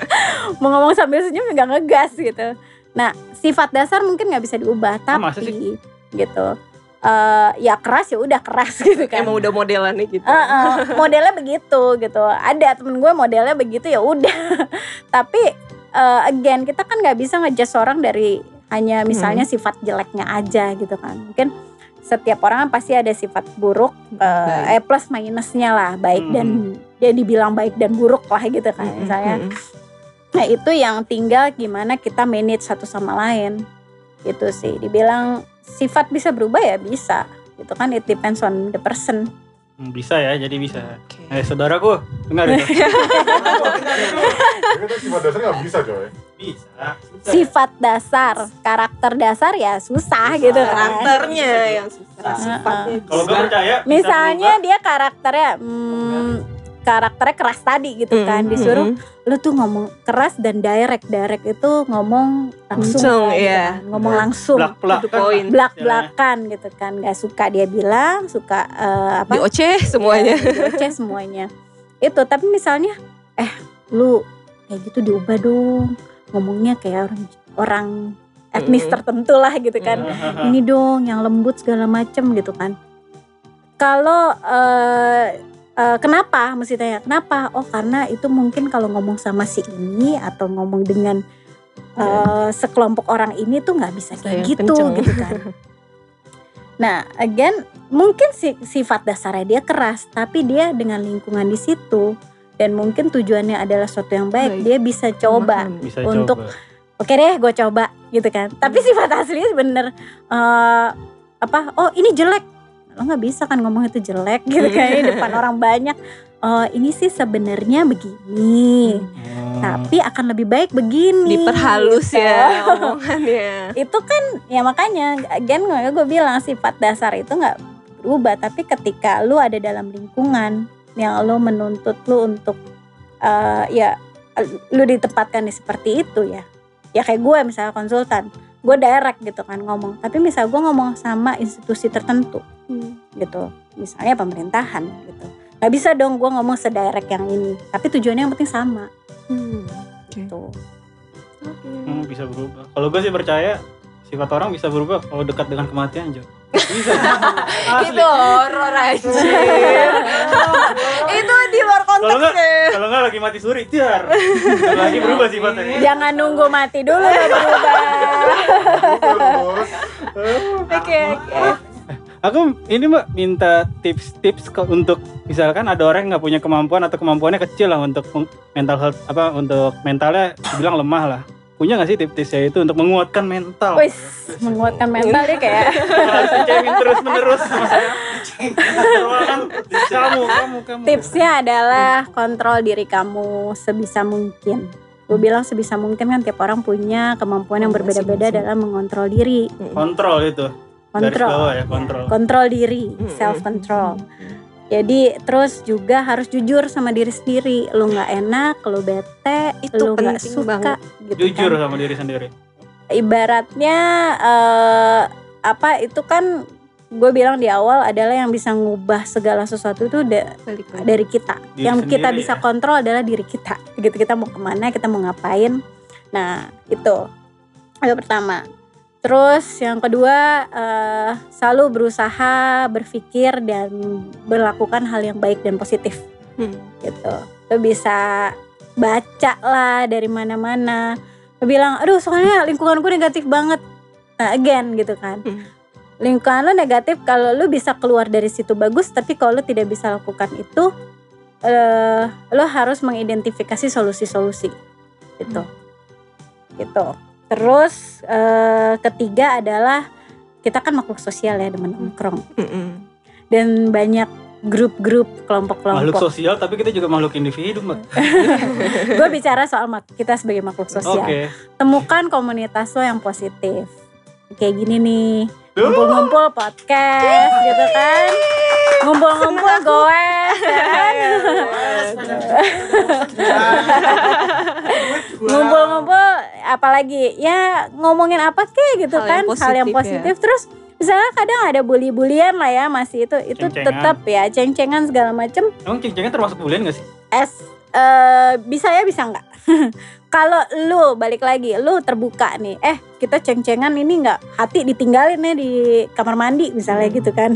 Mau ngomong sambil senyum juga ngegas gitu. Nah sifat dasar mungkin nggak bisa diubah Ah, masa tapi gitu. Eh, ya keras ya udah keras gitu kan. Emang udah modelannya gitu. Eh, eh, modelnya begitu gitu. Ada temen gue modelnya begitu ya udah. Tapi eh, again kita kan nggak bisa ngejudge orang dari hanya misalnya sifat jeleknya aja gitu kan. Mungkin setiap orang kan pasti ada sifat buruk eh, eh plus minusnya lah baik Hmm. dan dia dibilang baik dan buruk lah gitu kan Mm-mm, misalnya. mm-mm. Nah itu yang tinggal gimana kita manage satu sama lain gitu sih dibilang sifat bisa berubah ya bisa itu kan it depends on the person Hmm, Bisa ya, jadi bisa. Oke. Eh saudaraku, dengar itu. Kan sifat dasar nggak bisa coy. bisa. sifat dasar karakter dasar ya susah gitu kan Karakternya yang susah. Ah, Sifatnya. Kalau gue percaya, misalnya berubah. dia karakternya hmm, karakternya keras tadi gitu kan mm, disuruh mm. lu tuh ngomong keras dan direct direct itu ngomong langsung Langsung, kan, gitu iya. kan. ngomong langsung Belak-belak To the kan. point. belak belakan gitu kan nggak suka dia bilang suka eh, apa Di OC semuanya. Ya, di OC semuanya itu tapi misalnya eh lu kayak gitu diubah dong ngomongnya kayak orang orang etnis Mm. tertentu lah gitu kan ini dong yang lembut segala macem gitu kan kalau eh, eh, kenapa? Mesti tanya kenapa? Oh karena itu mungkin kalau ngomong sama si ini atau ngomong dengan eh, sekelompok orang ini tuh nggak bisa kayak Saya gitu kenceng. gitu kan. Nah again mungkin si, sifat dasarnya dia keras tapi dia dengan lingkungan di situ. Dan mungkin tujuannya adalah sesuatu yang baik, Baik. dia bisa coba. Bisa Untuk- oke deh gue coba gitu kan. Tapi sifat aslinya bener eh, apa oh ini jelek lo nggak bisa kan ngomong itu jelek gitu kan di depan orang banyak oh ini sih sebenarnya begini Hmm. tapi akan lebih baik begini Diperhalus gitu. ya omongannya. itu kan ya makanya again gue bilang sifat dasar itu nggak berubah tapi ketika lu ada dalam lingkungan yang lu menuntut lu untuk eh, ya lu ditempatkan di seperti itu ya ya kayak gue misalnya konsultan gue direct gitu kan ngomong tapi misal gue ngomong sama institusi tertentu Hmm. gitu misalnya pemerintahan gitu nggak bisa dong gue ngomong sedirect yang ini tapi tujuannya yang penting sama Hmm. tuh Oke. Hmm, bisa berubah. Kalau gue sih percaya sifat orang bisa berubah kalau dekat dengan kematian Jo. Bisa. Itu horor aja. itu di luar Kalau nggak, konteksnya. kalau nggak lagi mati suri, jar. lagi berubah sifatnya. jangan nunggu mati dulu baru berubah Oke oke. Aku ini mbak minta tips-tips ke- untuk misalkan ada orang yang nggak punya kemampuan atau kemampuannya kecil lah untuk mental health apa untuk mentalnya dibilang lemah lah. Punya nggak sih tips-tipsnya itu untuk menguatkan mental? Wis, menguatkan mental dia kayak Harus dicengin terus menerus sama saya. kamu, kamu, kamu. tipsnya adalah kontrol diri kamu sebisa mungkin. Gue bilang sebisa mungkin kan tiap orang punya kemampuan yang berbeda-beda dalam mengontrol diri. Kontrol itu. Kontrol, bawah ya, kontrol. kontrol diri, Mm-mm. self control. Jadi terus juga harus jujur sama diri sendiri. Lu nggak enak, lu bete, Itu lu nggak penting suka, banget. gitu Jujur kan. sama diri sendiri. Ibaratnya eh, apa itu kan gue bilang di awal adalah yang bisa ngubah segala sesuatu itu da- dari kita. Diri yang kita bisa ya. kontrol adalah diri kita. Gitu kita mau ke mana, kita mau ngapain. Nah itu itu pertama. Terus yang kedua eh, selalu berusaha berpikir dan melakukan hal yang baik dan positif Hmm. gitu. Lo bisa baca lah dari mana-mana. Lo bilang, aduh soalnya lingkunganku negatif banget. Nah again gitu kan. Hmm. Lingkungan lo negatif kalau lo bisa keluar dari situ bagus, tapi kalau lo tidak bisa lakukan itu, eh lo harus mengidentifikasi solusi-solusi gitu. Gitu. Terus eh, ketiga adalah kita kan makhluk sosial ya demen nongkrong Mm-mm. dan banyak grup-grup Makhluk kelompok-kelompok. sosial tapi kita juga makhluk individu mbak. gue bicara soal mak- kita sebagai makhluk sosial. Oke. Temukan komunitas lo yang positif. Kayak gini nih. Ngumpul-ngumpul podcast gitu kan. Ngumpul-ngumpul goes kan. Ngumpul-ngumpul apalagi ya ngomongin apa kek gitu Hal kan, yang hal yang positif ya. terus misalnya kadang ada bully-bulian lah ya masih itu itu Ceng-cengan. tetap ya ceng-cengan segala macem Emang ceng-cengan termasuk bulian gak sih? es eh bisa ya bisa nggak kalau lu balik lagi, lu terbuka nih, eh kita ceng-cengan ini nggak hati ditinggalin nih di kamar mandi misalnya Hmm. gitu kan.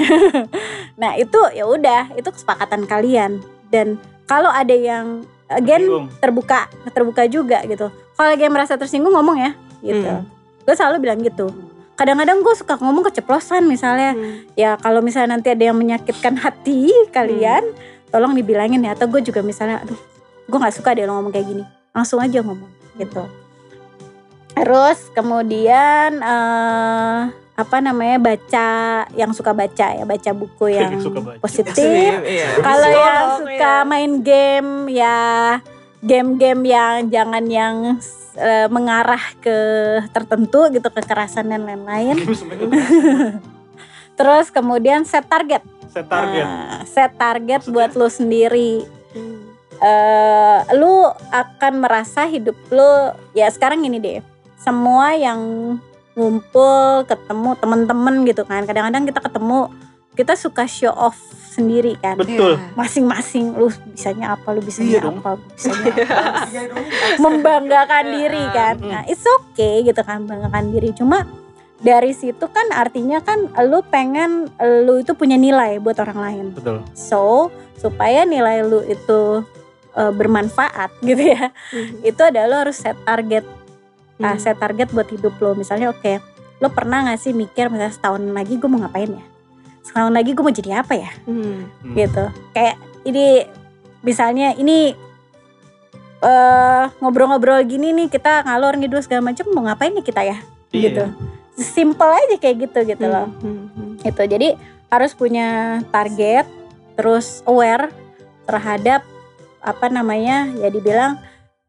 nah itu ya udah, itu kesepakatan kalian. Dan kalau ada yang again Bingung. terbuka, terbuka juga gitu. Kalau lagi yang merasa tersinggung ngomong ya, gitu. Hmm. Gue selalu bilang gitu. Kadang-kadang gue suka ngomong keceplosan misalnya, Hmm. ya kalau misalnya nanti ada yang menyakitkan hati kalian, tolong dibilangin ya. Atau gue juga misalnya, aduh, gue nggak suka deh lo ngomong kayak gini. Langsung aja ngomong gitu. Terus kemudian eh, apa namanya baca yang suka baca ya baca buku yang Yang suka baca. positif. Iya. Kalau Psikolog, yang suka iya. main game ya game-game yang jangan yang eh, mengarah ke tertentu gitu kekerasan dan lain-lain. Terus kemudian set target. Set target. Nah, set target Maksudnya? buat lu sendiri. Eh lu akan merasa hidup lu ya sekarang gini deh. Semua yang ngumpul ketemu temen-temen gitu kan. Kadang-kadang kita ketemu kita suka show off sendiri kan. Betul. Iya. Masing-masing lu bisanya apa, lu bisanya Iya dong. apa, lu bisanya apa. membanggakan diri kan. Nah, it's okay gitu kan membanggakan diri. Cuma dari situ kan artinya kan lu pengen lu itu punya nilai buat orang lain. Betul. So, supaya nilai lu itu eh, bermanfaat gitu ya. Hmm. Itu adalah lu harus set target. Nah, Hmm. set target buat hidup lo. Misalnya oke, lo pernah gak sih mikir misalnya setahun lagi gue mau ngapain ya? Setahun lagi gue mau jadi apa ya? Hmm. Hmm. gitu kayak ini misalnya ini eh ngobrol-ngobrol gini nih kita ngalor ngidul segala macam mau ngapain nih kita ya Iya. gitu simple aja kayak gitu gitu loh Hmm. Hmm. gitu jadi harus punya target terus aware terhadap apa namanya ya dibilang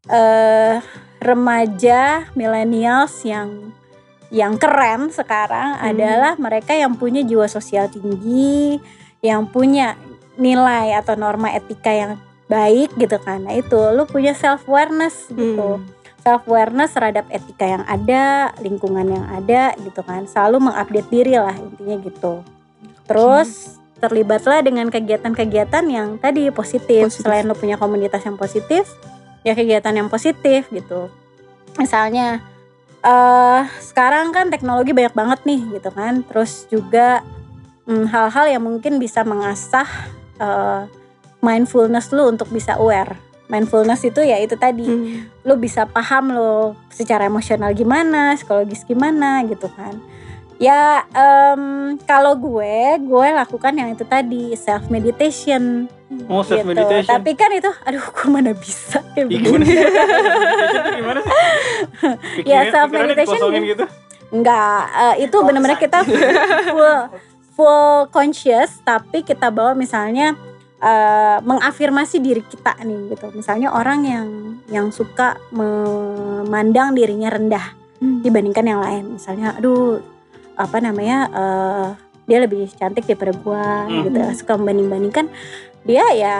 eh remaja millennials yang yang keren sekarang Hmm. adalah mereka yang punya jiwa sosial tinggi yang punya nilai atau norma etika yang baik gitu kan nah itu lu punya self awareness gitu Hmm. self awareness terhadap etika yang ada, lingkungan yang ada gitu kan. Selalu mengupdate diri lah intinya gitu. Terus terlibatlah dengan kegiatan-kegiatan yang tadi positif. Positif. Selain lo punya komunitas yang positif, ya kegiatan yang positif gitu. Misalnya eh sekarang kan teknologi banyak banget nih gitu kan. Terus juga mm, hal-hal yang mungkin bisa mengasah eh, mindfulness lu untuk bisa aware. Mindfulness itu ya itu tadi Hmm. lu bisa paham lo secara emosional gimana, psikologis gimana gitu kan. Ya em, kalau gue, gue lakukan yang itu tadi self meditation. Oh, self gitu. meditation. Tapi kan itu, aduh, gue mana bisa kayak begini. tuh gimana sih? Pikiran- Ya, self meditation gitu. Enggak, eh, itu benar-benar kita full full conscious, tapi kita bawa misalnya eh, mengafirmasi diri kita nih gitu. Misalnya orang yang yang suka memandang dirinya rendah Hmm. dibandingkan yang lain. Misalnya, aduh, apa namanya, eh, dia lebih cantik daripada gua Hmm. gitu. Suka membanding-bandingkan. Dia ya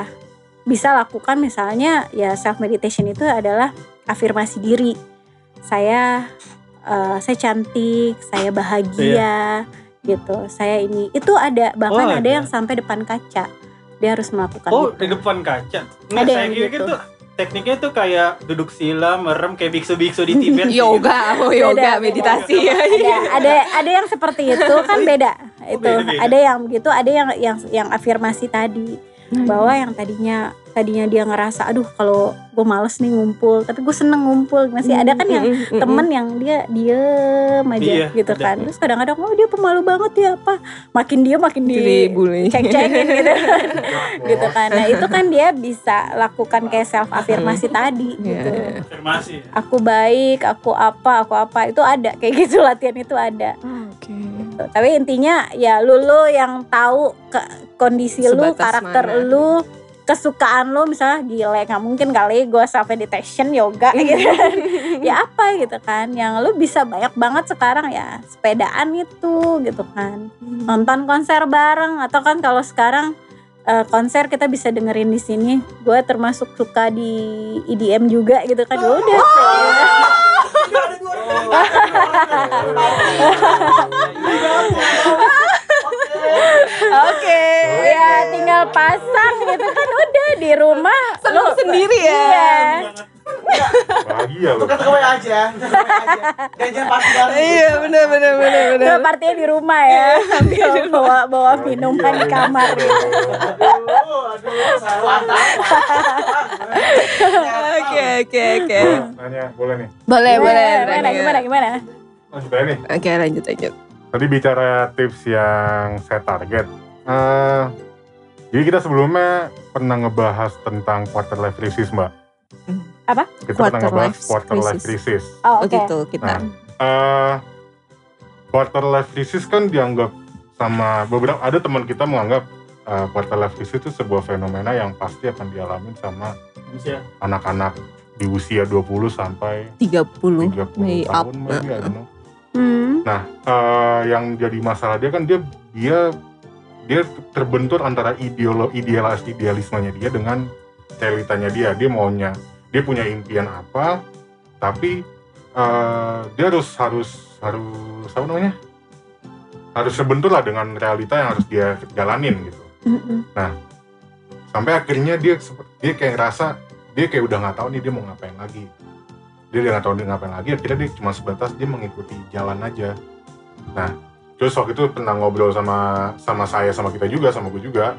bisa lakukan misalnya ya self meditation itu adalah afirmasi diri. Saya eh, saya cantik, saya bahagia gitu. Saya ini itu ada bahkan Oh, ada ada. yang sampai depan kaca. Dia harus melakukan Oh, itu. di depan kaca. Nggak, Ada saya yang gitu. tuh tekniknya tuh kayak duduk sila, merem kayak biksu-biksu di Tibet. gitu. Yoga, oh Beda, yoga, beda. meditasi. ada ada ada yang seperti itu kan beda itu beda-beda. ada yang begitu ada yang yang yang afirmasi tadi bahwa yang tadinya tadinya dia ngerasa aduh kalau gue males nih ngumpul tapi gue seneng ngumpul masih ada kan yang Hmm. temen yang dia diem aja Iya, gitu ada. kan terus kadang-kadang oh dia pemalu banget ya apa makin dia makin di dibully. cek-cekin gitu gitu kan nah itu kan dia bisa lakukan kayak self afirmasi tadi Iya. gitu Afirmasi. aku baik aku apa aku apa itu ada kayak gitu latihan itu ada Oke. Gitu. tapi intinya ya lu lu yang tahu ke kondisi lu Sebatas karakter mana. lu kesukaan lu misalnya gile nggak mungkin kali gue self meditation yoga gitu kan. ya apa gitu kan yang lu bisa banyak banget sekarang ya sepedaan itu gitu kan. Nonton konser bareng atau kan kalau sekarang eh, konser kita bisa dengerin di sini. Gue termasuk suka di EDM juga gitu kan. Udah Oke. ya tinggal pasang gitu kan udah di rumah lu- sendiri ya. iya Bahagia loh. Tukar WA aja. Jangan party bareng. Iya benar benar benar benar. Nah, partinya di rumah ya. bawa bawa minuman di kamar. Aduh, aduh, salah. Oke oke oke. Gua nanya boleh nih. Boleh boleh. Gimana gimana gimana? Lanjut aja nih. Oke lanjut lanjut. Tadi bicara tips yang saya target. Eh, jadi kita sebelumnya pernah ngebahas tentang quarter life crisis, Mbak. Apa? Kita Quarter pernah ngebahas life quarter life crisis. crisis. Oh, Oh oke. gitu kita. Nah, eh quarter life crisis kan dianggap sama beberapa ada teman kita menganggap eh, quarter life crisis itu sebuah fenomena yang pasti akan dialami sama anak-anak di usia 20 sampai 30 30 May up. tahun maybe, I don't know. Hmm. Nah, eh, yang jadi masalah dia kan dia dia dia terbentur antara ideolo idealis idealismenya dia dengan realitanya dia. Dia maunya dia punya impian apa, tapi eh, dia harus harus harus apa namanya? Harus sebentur lah dengan realita yang harus dia jalanin gitu. Mm-mm. Sampai akhirnya dia dia kayak ngerasa dia kayak udah nggak tahu nih dia mau ngapain lagi. Dia udah nggak tahu dia ngapain lagi. Akhirnya dia cuma sebatas dia mengikuti jalan aja. Nah, terus waktu itu pernah ngobrol sama sama saya sama kita juga sama gue juga.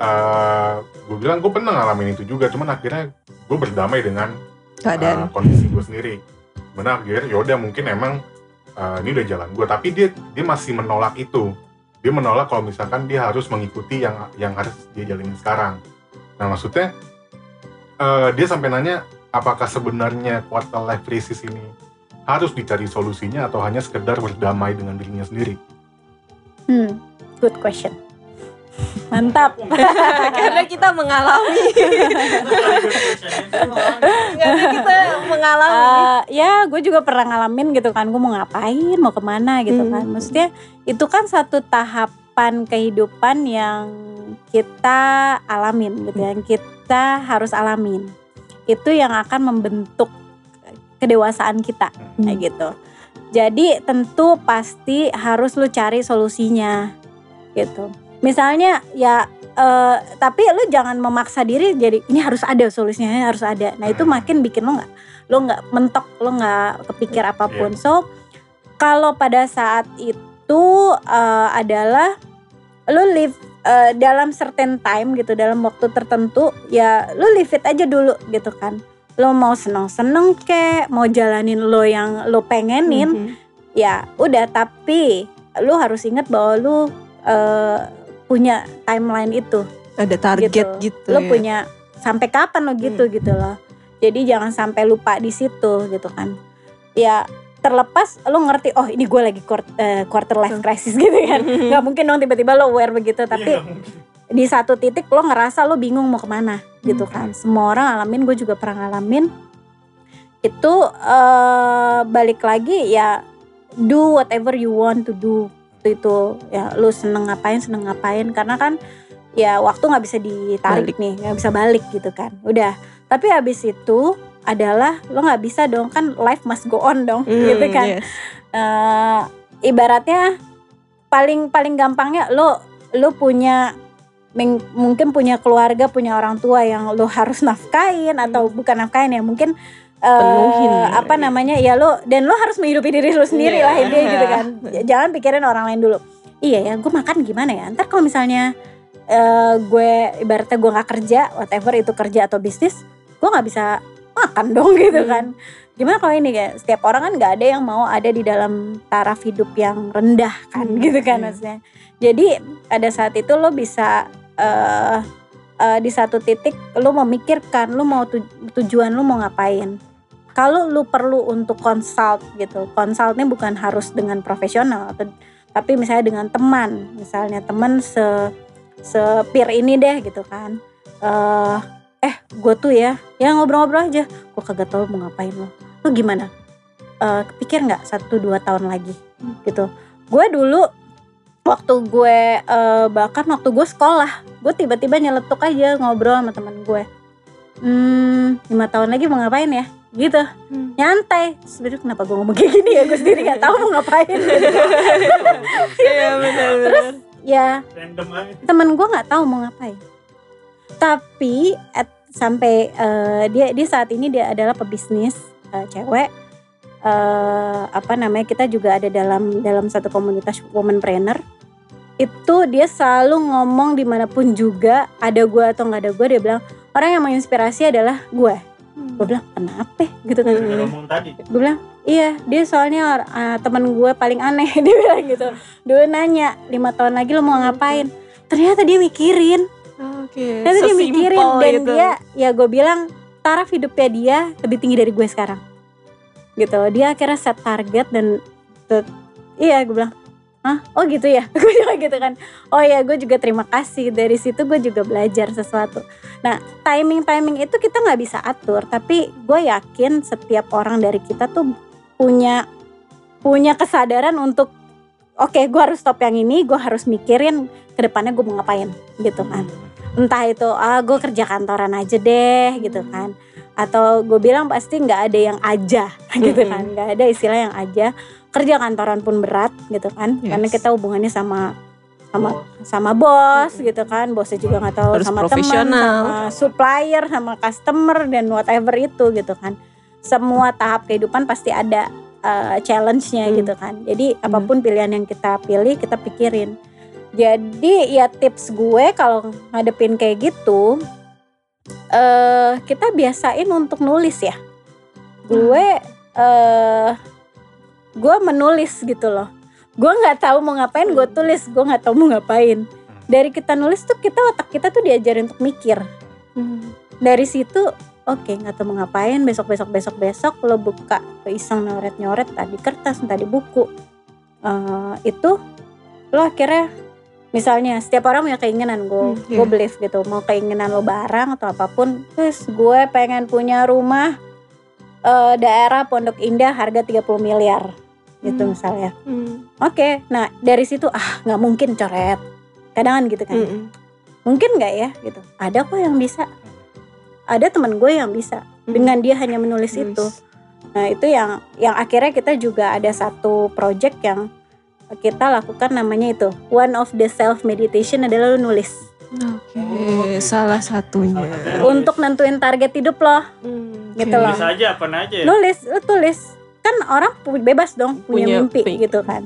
Eh gue bilang gue pernah ngalamin itu juga, cuman akhirnya gue berdamai dengan keadaan. uh, kondisi gue sendiri. Benar, akhirnya yaudah mungkin emang uh, ini udah jalan gue, tapi dia dia masih menolak itu. Dia menolak kalau misalkan dia harus mengikuti yang yang harus dia jalanin sekarang. Nah maksudnya uh, dia sampai nanya apakah sebenarnya quarter life crisis ini harus dicari solusinya atau hanya sekedar berdamai dengan dirinya sendiri. Hmm. Good question. Mantap. Karena kita mengalami. Karena kita mengalami. Eh, ya gue juga pernah ngalamin gitu kan gue mau ngapain mau ke mana gitu Hmm. kan maksudnya itu kan satu tahapan kehidupan yang kita alamin gitu yang kita harus alamin itu yang akan membentuk kedewasaan kita kayak gitu. Jadi tentu pasti harus lu cari solusinya gitu. Misalnya ya eh, tapi lu jangan memaksa diri jadi ini harus ada solusinya ini harus ada. Nah itu Hmm. makin bikin lu nggak lo nggak mentok lo nggak kepikir apa pun. So kalau pada saat itu eh, adalah lo live eh, dalam certain time gitu dalam waktu tertentu ya lo live it aja dulu gitu kan lo mau seneng seneng kek mau jalanin lo yang lo pengenin Mhm. ya udah tapi lu harus ingat bahwa lu eh, punya timeline itu Ada target Gitu. gitu. lu ya. punya sampai kapan lo gitu gitu loh jadi jangan sampai lupa di situ gitu kan ya terlepas lo ngerti oh ini gue lagi eh, quarter life crisis gitu kan. Nggak mungkin dong tiba-tiba lo aware begitu tapi di satu titik lo ngerasa lo bingung mau ke mana gitu kan. Semua orang alamin gue juga pernah ngalamin. Itu eh, balik lagi ya do whatever you want to do. Itu itu ya lu seneng ngapain seneng ngapain. Karena kan ya waktu nggak bisa ditarik Balik. nih nggak bisa balik gitu kan. Udah tapi habis itu adalah lo nggak bisa dong kan life must go on dong Hmm, gitu kan yes. eh ibaratnya paling paling gampangnya lo lo punya mungkin punya keluarga punya orang tua yang lo harus nafkain atau bukan nafkain ya mungkin Penuhin ya. apa namanya ya lo dan lo harus menghidupi diri lo sendiri Iya. lah intinya gitu kan jangan pikirin orang lain dulu iya ya gue makan gimana ya ntar kalau misalnya eh, gue ibaratnya gue nggak kerja whatever itu kerja atau bisnis gue nggak bisa makan dong gitu Hmm. kan. Gimana kalau ini kayak setiap orang kan nggak ada yang mau ada di dalam taraf hidup yang rendah kan Hmm, gitu kan iya. maksudnya. Jadi pada saat itu lo bisa eh eh, di satu titik lo memikirkan lo mau tu- tujuan lo mau ngapain. Kalau lu perlu untuk consult gitu consultnya bukan harus dengan profesional atau tapi misalnya dengan teman. Misalnya teman se se peer ini deh gitu kan. Eh eh gue tuh ya ya ngobrol-ngobrol aja. Gue kagak tahu mau ngapain lo. Lu gimana? Eh kepikir nggak satu dua tahun lagi? Gitu. Gue dulu waktu gue eh, bahkan waktu gue sekolah gue tiba-tiba nyeletuk aja ngobrol sama teman gue. Hmm lima tahun lagi mau ngapain ya? Gitu. Hmm. nyantai. Sebenarnya kenapa gue ngomong kayak gini ya? Gue sendiri nggak tahu mau ngapain. Gitu. Iya benar benar. ya Random aja. temen gue nggak tahu mau ngapain tapi at sampai eh, dia dia saat ini dia adalah pebisnis eh, cewek. Eh, apa namanya kita juga ada dalam dalam satu komunitas womanpreneur. Itu dia selalu ngomong di mana pun juga ada gue atau nggak ada gue dia bilang orang yang menginspirasi adalah gue gue bilang kenapa? Gitu kan. Tadi. gue bilang iya dia soalnya uh, teman gue paling aneh. Dia bilang gitu. Dulu nanya lima tahun lagi lo mau ngapain? Ternyata dia mikirin Oke. ternyata dia sesimpel mikirin dan itu. dia ya gue bilang taraf hidupnya dia lebih tinggi dari gue sekarang gitu dia akhirnya set target dan tuh, iya gue bilang Hah? Oh gitu ya? Gue juga gitu kan. Oh ya gue juga terima kasih. Dari situ gue juga belajar sesuatu. Nah timing-timing itu kita nggak bisa atur. Tapi gue yakin setiap orang dari kita tuh punya punya kesadaran untuk oke gue harus stop yang ini. Gue harus mikirin ke depannya gue mau ngapain gitu kan. Entah itu ah gue kerja kantoran aja deh gitu kan. Atau gue bilang pasti nggak ada yang aja gitu Mm-mm. kan. Nggak ada istilah yang aja kerja kantoran pun berat gitu kan Yes. karena kita hubungannya sama sama sama bos gitu kan bosnya juga nggak tahu Harus sama teman sama supplier sama customer dan whatever itu gitu kan semua tahap kehidupan pasti ada uh, challenge-nya Hmm. gitu kan. Jadi apa pun pilihan yang kita pilih kita pikirin. Jadi ya tips gue kalau ngadepin kayak gitu eh kita biasain untuk nulis ya. Gue eh gue menulis gitu loh. Gue nggak tahu mau ngapain gue tulis. Gue nggak tahu mau ngapain. Dari kita nulis tuh kita otak kita tuh diajarin untuk mikir. Hmm. dari situ oke nggak tahu mau ngapain besok besok besok besok lo buka iseng nyoret nyoret tadi kertas tadi buku Eh, itu lo akhirnya misalnya setiap orang punya keinginan gue Hmm, gue iya. believe gitu mau keinginan lo barang atau apa pun terus gue pengen punya rumah eh, daerah Pondok Indah harga 30 miliar gitu Hmm. misalnya Hmm. Oke, nah dari situ ah nggak mungkin coret. Kadang kan gitu kan. Mm-mm. Mungkin nggak ya gitu. Ada kok yang bisa. Ada teman gue yang bisa dengan dia hanya menulis Nulis. itu. Nah itu yang yang akhirnya kita juga ada satu project yang kita lakukan namanya itu one of the self meditation adalah lu nulis Oke, salah satunya. untuk nentuin target hidup lo Hmm, Gitu loh. Tulis aja apa aja ya? nulis lu tulis kan orang bebas dong punya, Punya mimpi pi- gitu kan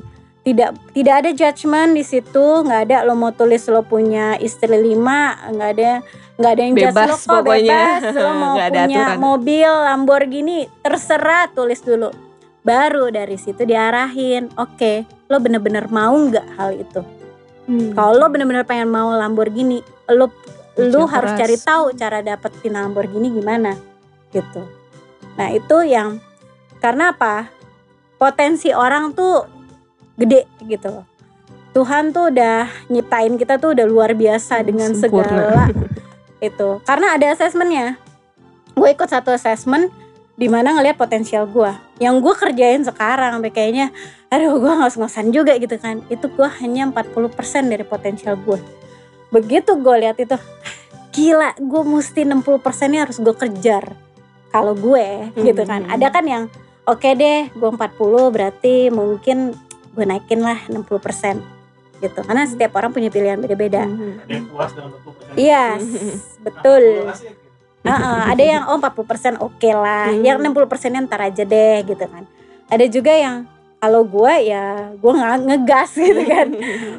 tidak tidak ada judgement di situ nggak ada lo mau tulis lo punya istri lima nggak ada nggak ada yang judge Bebas lo kok pokoknya. bebas lo mau ada punya aturan. mobil Lamborghini terserah tulis dulu baru dari situ diarahin oke lo bener-bener mau nggak hal itu Hmm. kalau lo bener-bener pengen mau Lamborghini lo lu Kerja harus keras. cari tahu cara dapetin Lamborghini gimana gitu nah itu yang karena apa potensi orang tuh gede gitu loh. Tuhan tuh udah nyiptain kita tuh udah luar biasa dengan Sempurna. segala itu. Karena ada asesmennya gue ikut satu assessment di mana ngelihat potensial gue yang gue kerjain sekarang sampai kayaknya aduh gue ngos-ngosan juga gitu kan. Itu gue hanya 40% dari potensial gue begitu gue lihat itu gila gue mesti 60% nya harus gue kejar kalau gue gitu kan. Hmm. ada kan yang oke deh gue 40 berarti mungkin gue naikin lah 60% gitu karena setiap orang punya pilihan beda-beda Hmm. Ada yang puas dengan 20%. iya Hmm. betul Asik. Heeh, ada yang oh 40% oke lah, Hmm. yang 60% nya ntar aja deh gitu kan. Ada juga yang kalau gue ya gue nggak ngegas gitu kan.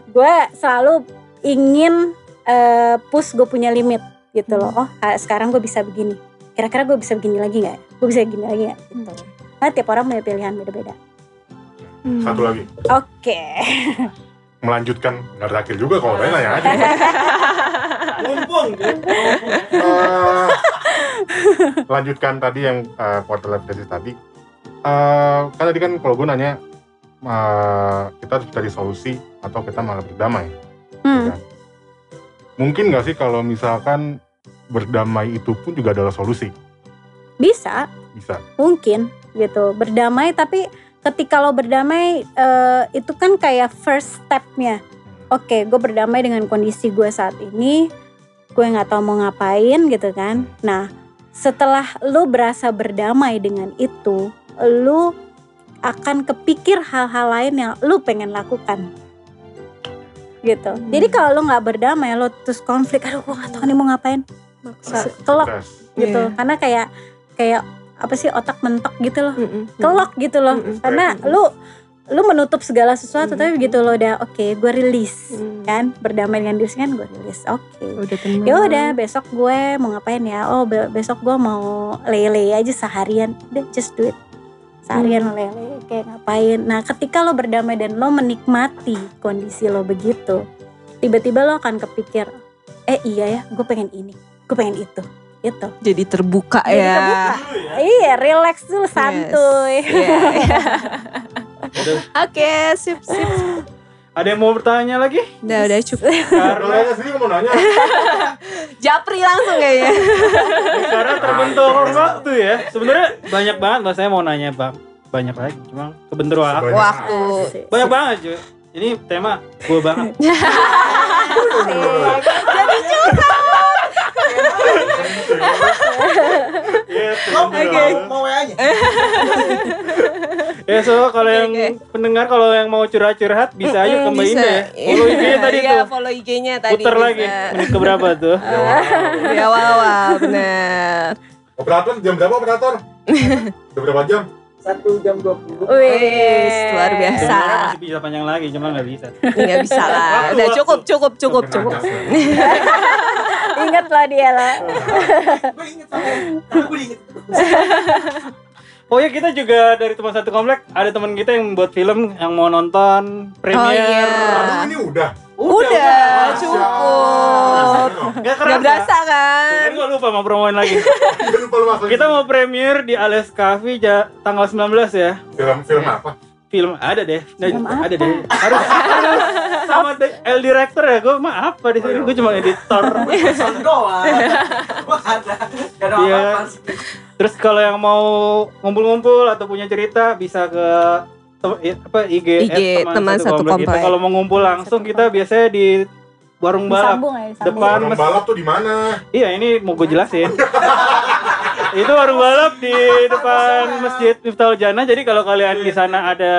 gue selalu ingin eh, push gue punya limit gitu loh. Oh sekarang gue bisa begini. Kira-kira gue bisa begini lagi nggak? Gue bisa begini lagi nggak? Gitu. Nah tiap orang punya pilihan beda-beda. Hmm. Satu lagi, Oke. melanjutkan nggak terakhir juga kalau tanya nanya aja. Mumpung. gitu. Eh, lanjutkan tadi yang eh, quarter life crisis tadi. Eh, kan tadi kan kalau gue nanya eh, kita harus cari solusi atau kita malah berdamai. Hmm. kan? Mungkin nggak sih kalau misalkan berdamai itu pun juga adalah solusi? Bisa, Bisa. mungkin gitu berdamai tapi ketika lo berdamai eh, itu kan kayak first stepnya. Oke gue berdamai dengan kondisi gue saat ini. Gue nggak tahu mau ngapain gitu kan. Nah setelah lo berasa berdamai dengan itu lo akan kepikir hal-hal lain yang lo pengen lakukan. Gitu. Jadi kalau lo nggak berdamai lo terus konflik aduh gue nggak tahu nih mau ngapain. Maksa kelok gitu. Iya. karena kayak kayak apa sih otak mentok gitu loh. Mm-mm. kelok gitu loh. Mm-mm. karena lu lu menutup segala sesuatu tapi begitu lo udah oke gue rilis Mm. kan? Berdamai dengan diri sendiri kan gue rilis oke. Udah tenang. Ya udah besok gue mau ngapain ya? Oh be- besok gue mau lele aja seharian. Udah just do it. Seharian Hmm. lele kayak ngapain? Nah ketika lo berdamai dan lo menikmati kondisi lo begitu tiba-tiba lo akan kepikir eh iya ya gue pengen ini gue pengen itu gitu jadi terbuka Jadi ya terbuka. iya relax dulu santuy Iya, iya. Oke, sip, sip. Ada yang mau bertanya lagi? Udah, udah cukup. Kalau Karena sendiri mau nanya. Japri langsung kayaknya. karena terbentur waktu ya. Sebenarnya banyak banget mas saya mau nanya bang. Banyak lagi, cuma kebentur waktu. Banyak. Waktu. Banyak banget cuy. Ini tema gue banget. Jadi curhat. Iya, Mau kebentur mau aja. Ya so kalau Oke, yang oke. pendengar kalau yang mau curhat-curhat bisa aja ke Mbak. Indah ya. Follow IG-nya tadi Iya, tuh. follow IG-nya tadi. Bisa. lagi. Menit ke berapa tuh? Di awal-awal, bener. Operator jam berapa operator? Udah berapa jam? Satu jam dua puluh. Wih, luar biasa. Sebenarnya masih bisa panjang lagi, cuma nggak bisa. Nggak bisa lah. Waktu, Udah waktu. cukup, cukup, cukup, cukup. gas, kan? ingat lah dia lah Gue inget sama. Gue inget. Oh ya kita juga dari teman satu komplek ada teman kita yang buat film yang mau nonton premier. iya. Aduh ini udah. Udah, Masya cukup. Gak kerasa. Nggak berasa kan? Kan gue lupa mau promoin lagi. Udah lupa lu masuk. kita mau premier di Ales Cafe ja- tanggal 19 ya. film film apa? Film ada deh. Nah, Film ada deh. Harus, sama de- L director ya. Gue mah apa di sini? Gue cuma editor. Pesan doang. Gue ada. Gak ada Iya. apa-apa. Terus kalau yang mau ngumpul-ngumpul atau punya cerita bisa ke apa IG, IG, at teman satu komplek kita. komplek. Kalau mau ngumpul langsung kita biasanya di warung balap. ya Depan Warung balap tuh di mana? Iya ini mau gue jelasin. itu warung balap di depan Masjid Miftahul Jannah. Jadi kalau kalian di sana ada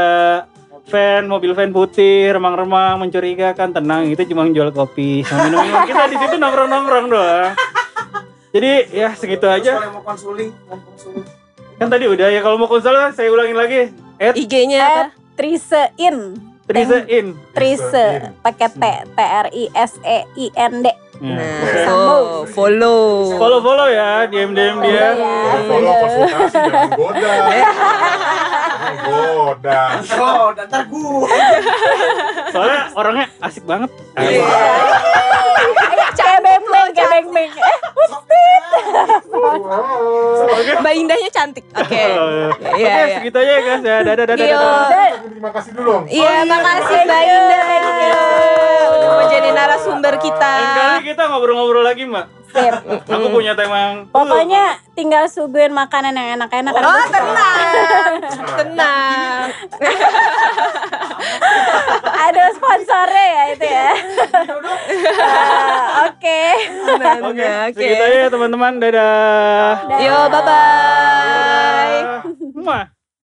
van, mobil van putih, remang-remang, mencurigakan, tenang. Itu cuma jual kopi sama minum-minum. Kita di situ nongkrong-nongkrong doang. Jadi ya segitu aja. kalau mau konsuling, mau konsuling. Kan tadi udah ya kalau mau konsul saya ulangin lagi. At IG-nya apa? Trisein Trise in. Trise pakai T T R I S E I N D Nah, Nah, Sambung. so, follow. follow follow ya DM DM dia. Follow ya. Follow, follow konsultasi jangan goda. Goda. Oh, dan ntar gue. Soalnya orangnya asik banget. Iya. kayak beng-beng kayak beng-beng eh. Mbak Indahnya cantik. Oke. Oke, Iya, iya. segitu aja ya guys ya. Dadah dadah dadah. Terima kasih dulu. dong. Iya, makasih Mbak Indah. Udah menjadi narasumber kita. Lain kali kita ngobrol-ngobrol lagi mbak. Sip. Aku punya tema pokoknya tinggal suguhin makanan yang enak-enak karena Oh, tenang. Tenang. ada sponsornya ya itu ya Ah, oke Tenang. Oke, Oke. segitu aja ya teman-teman. Dadah. Dadah. Yo, bye-bye. Dadah.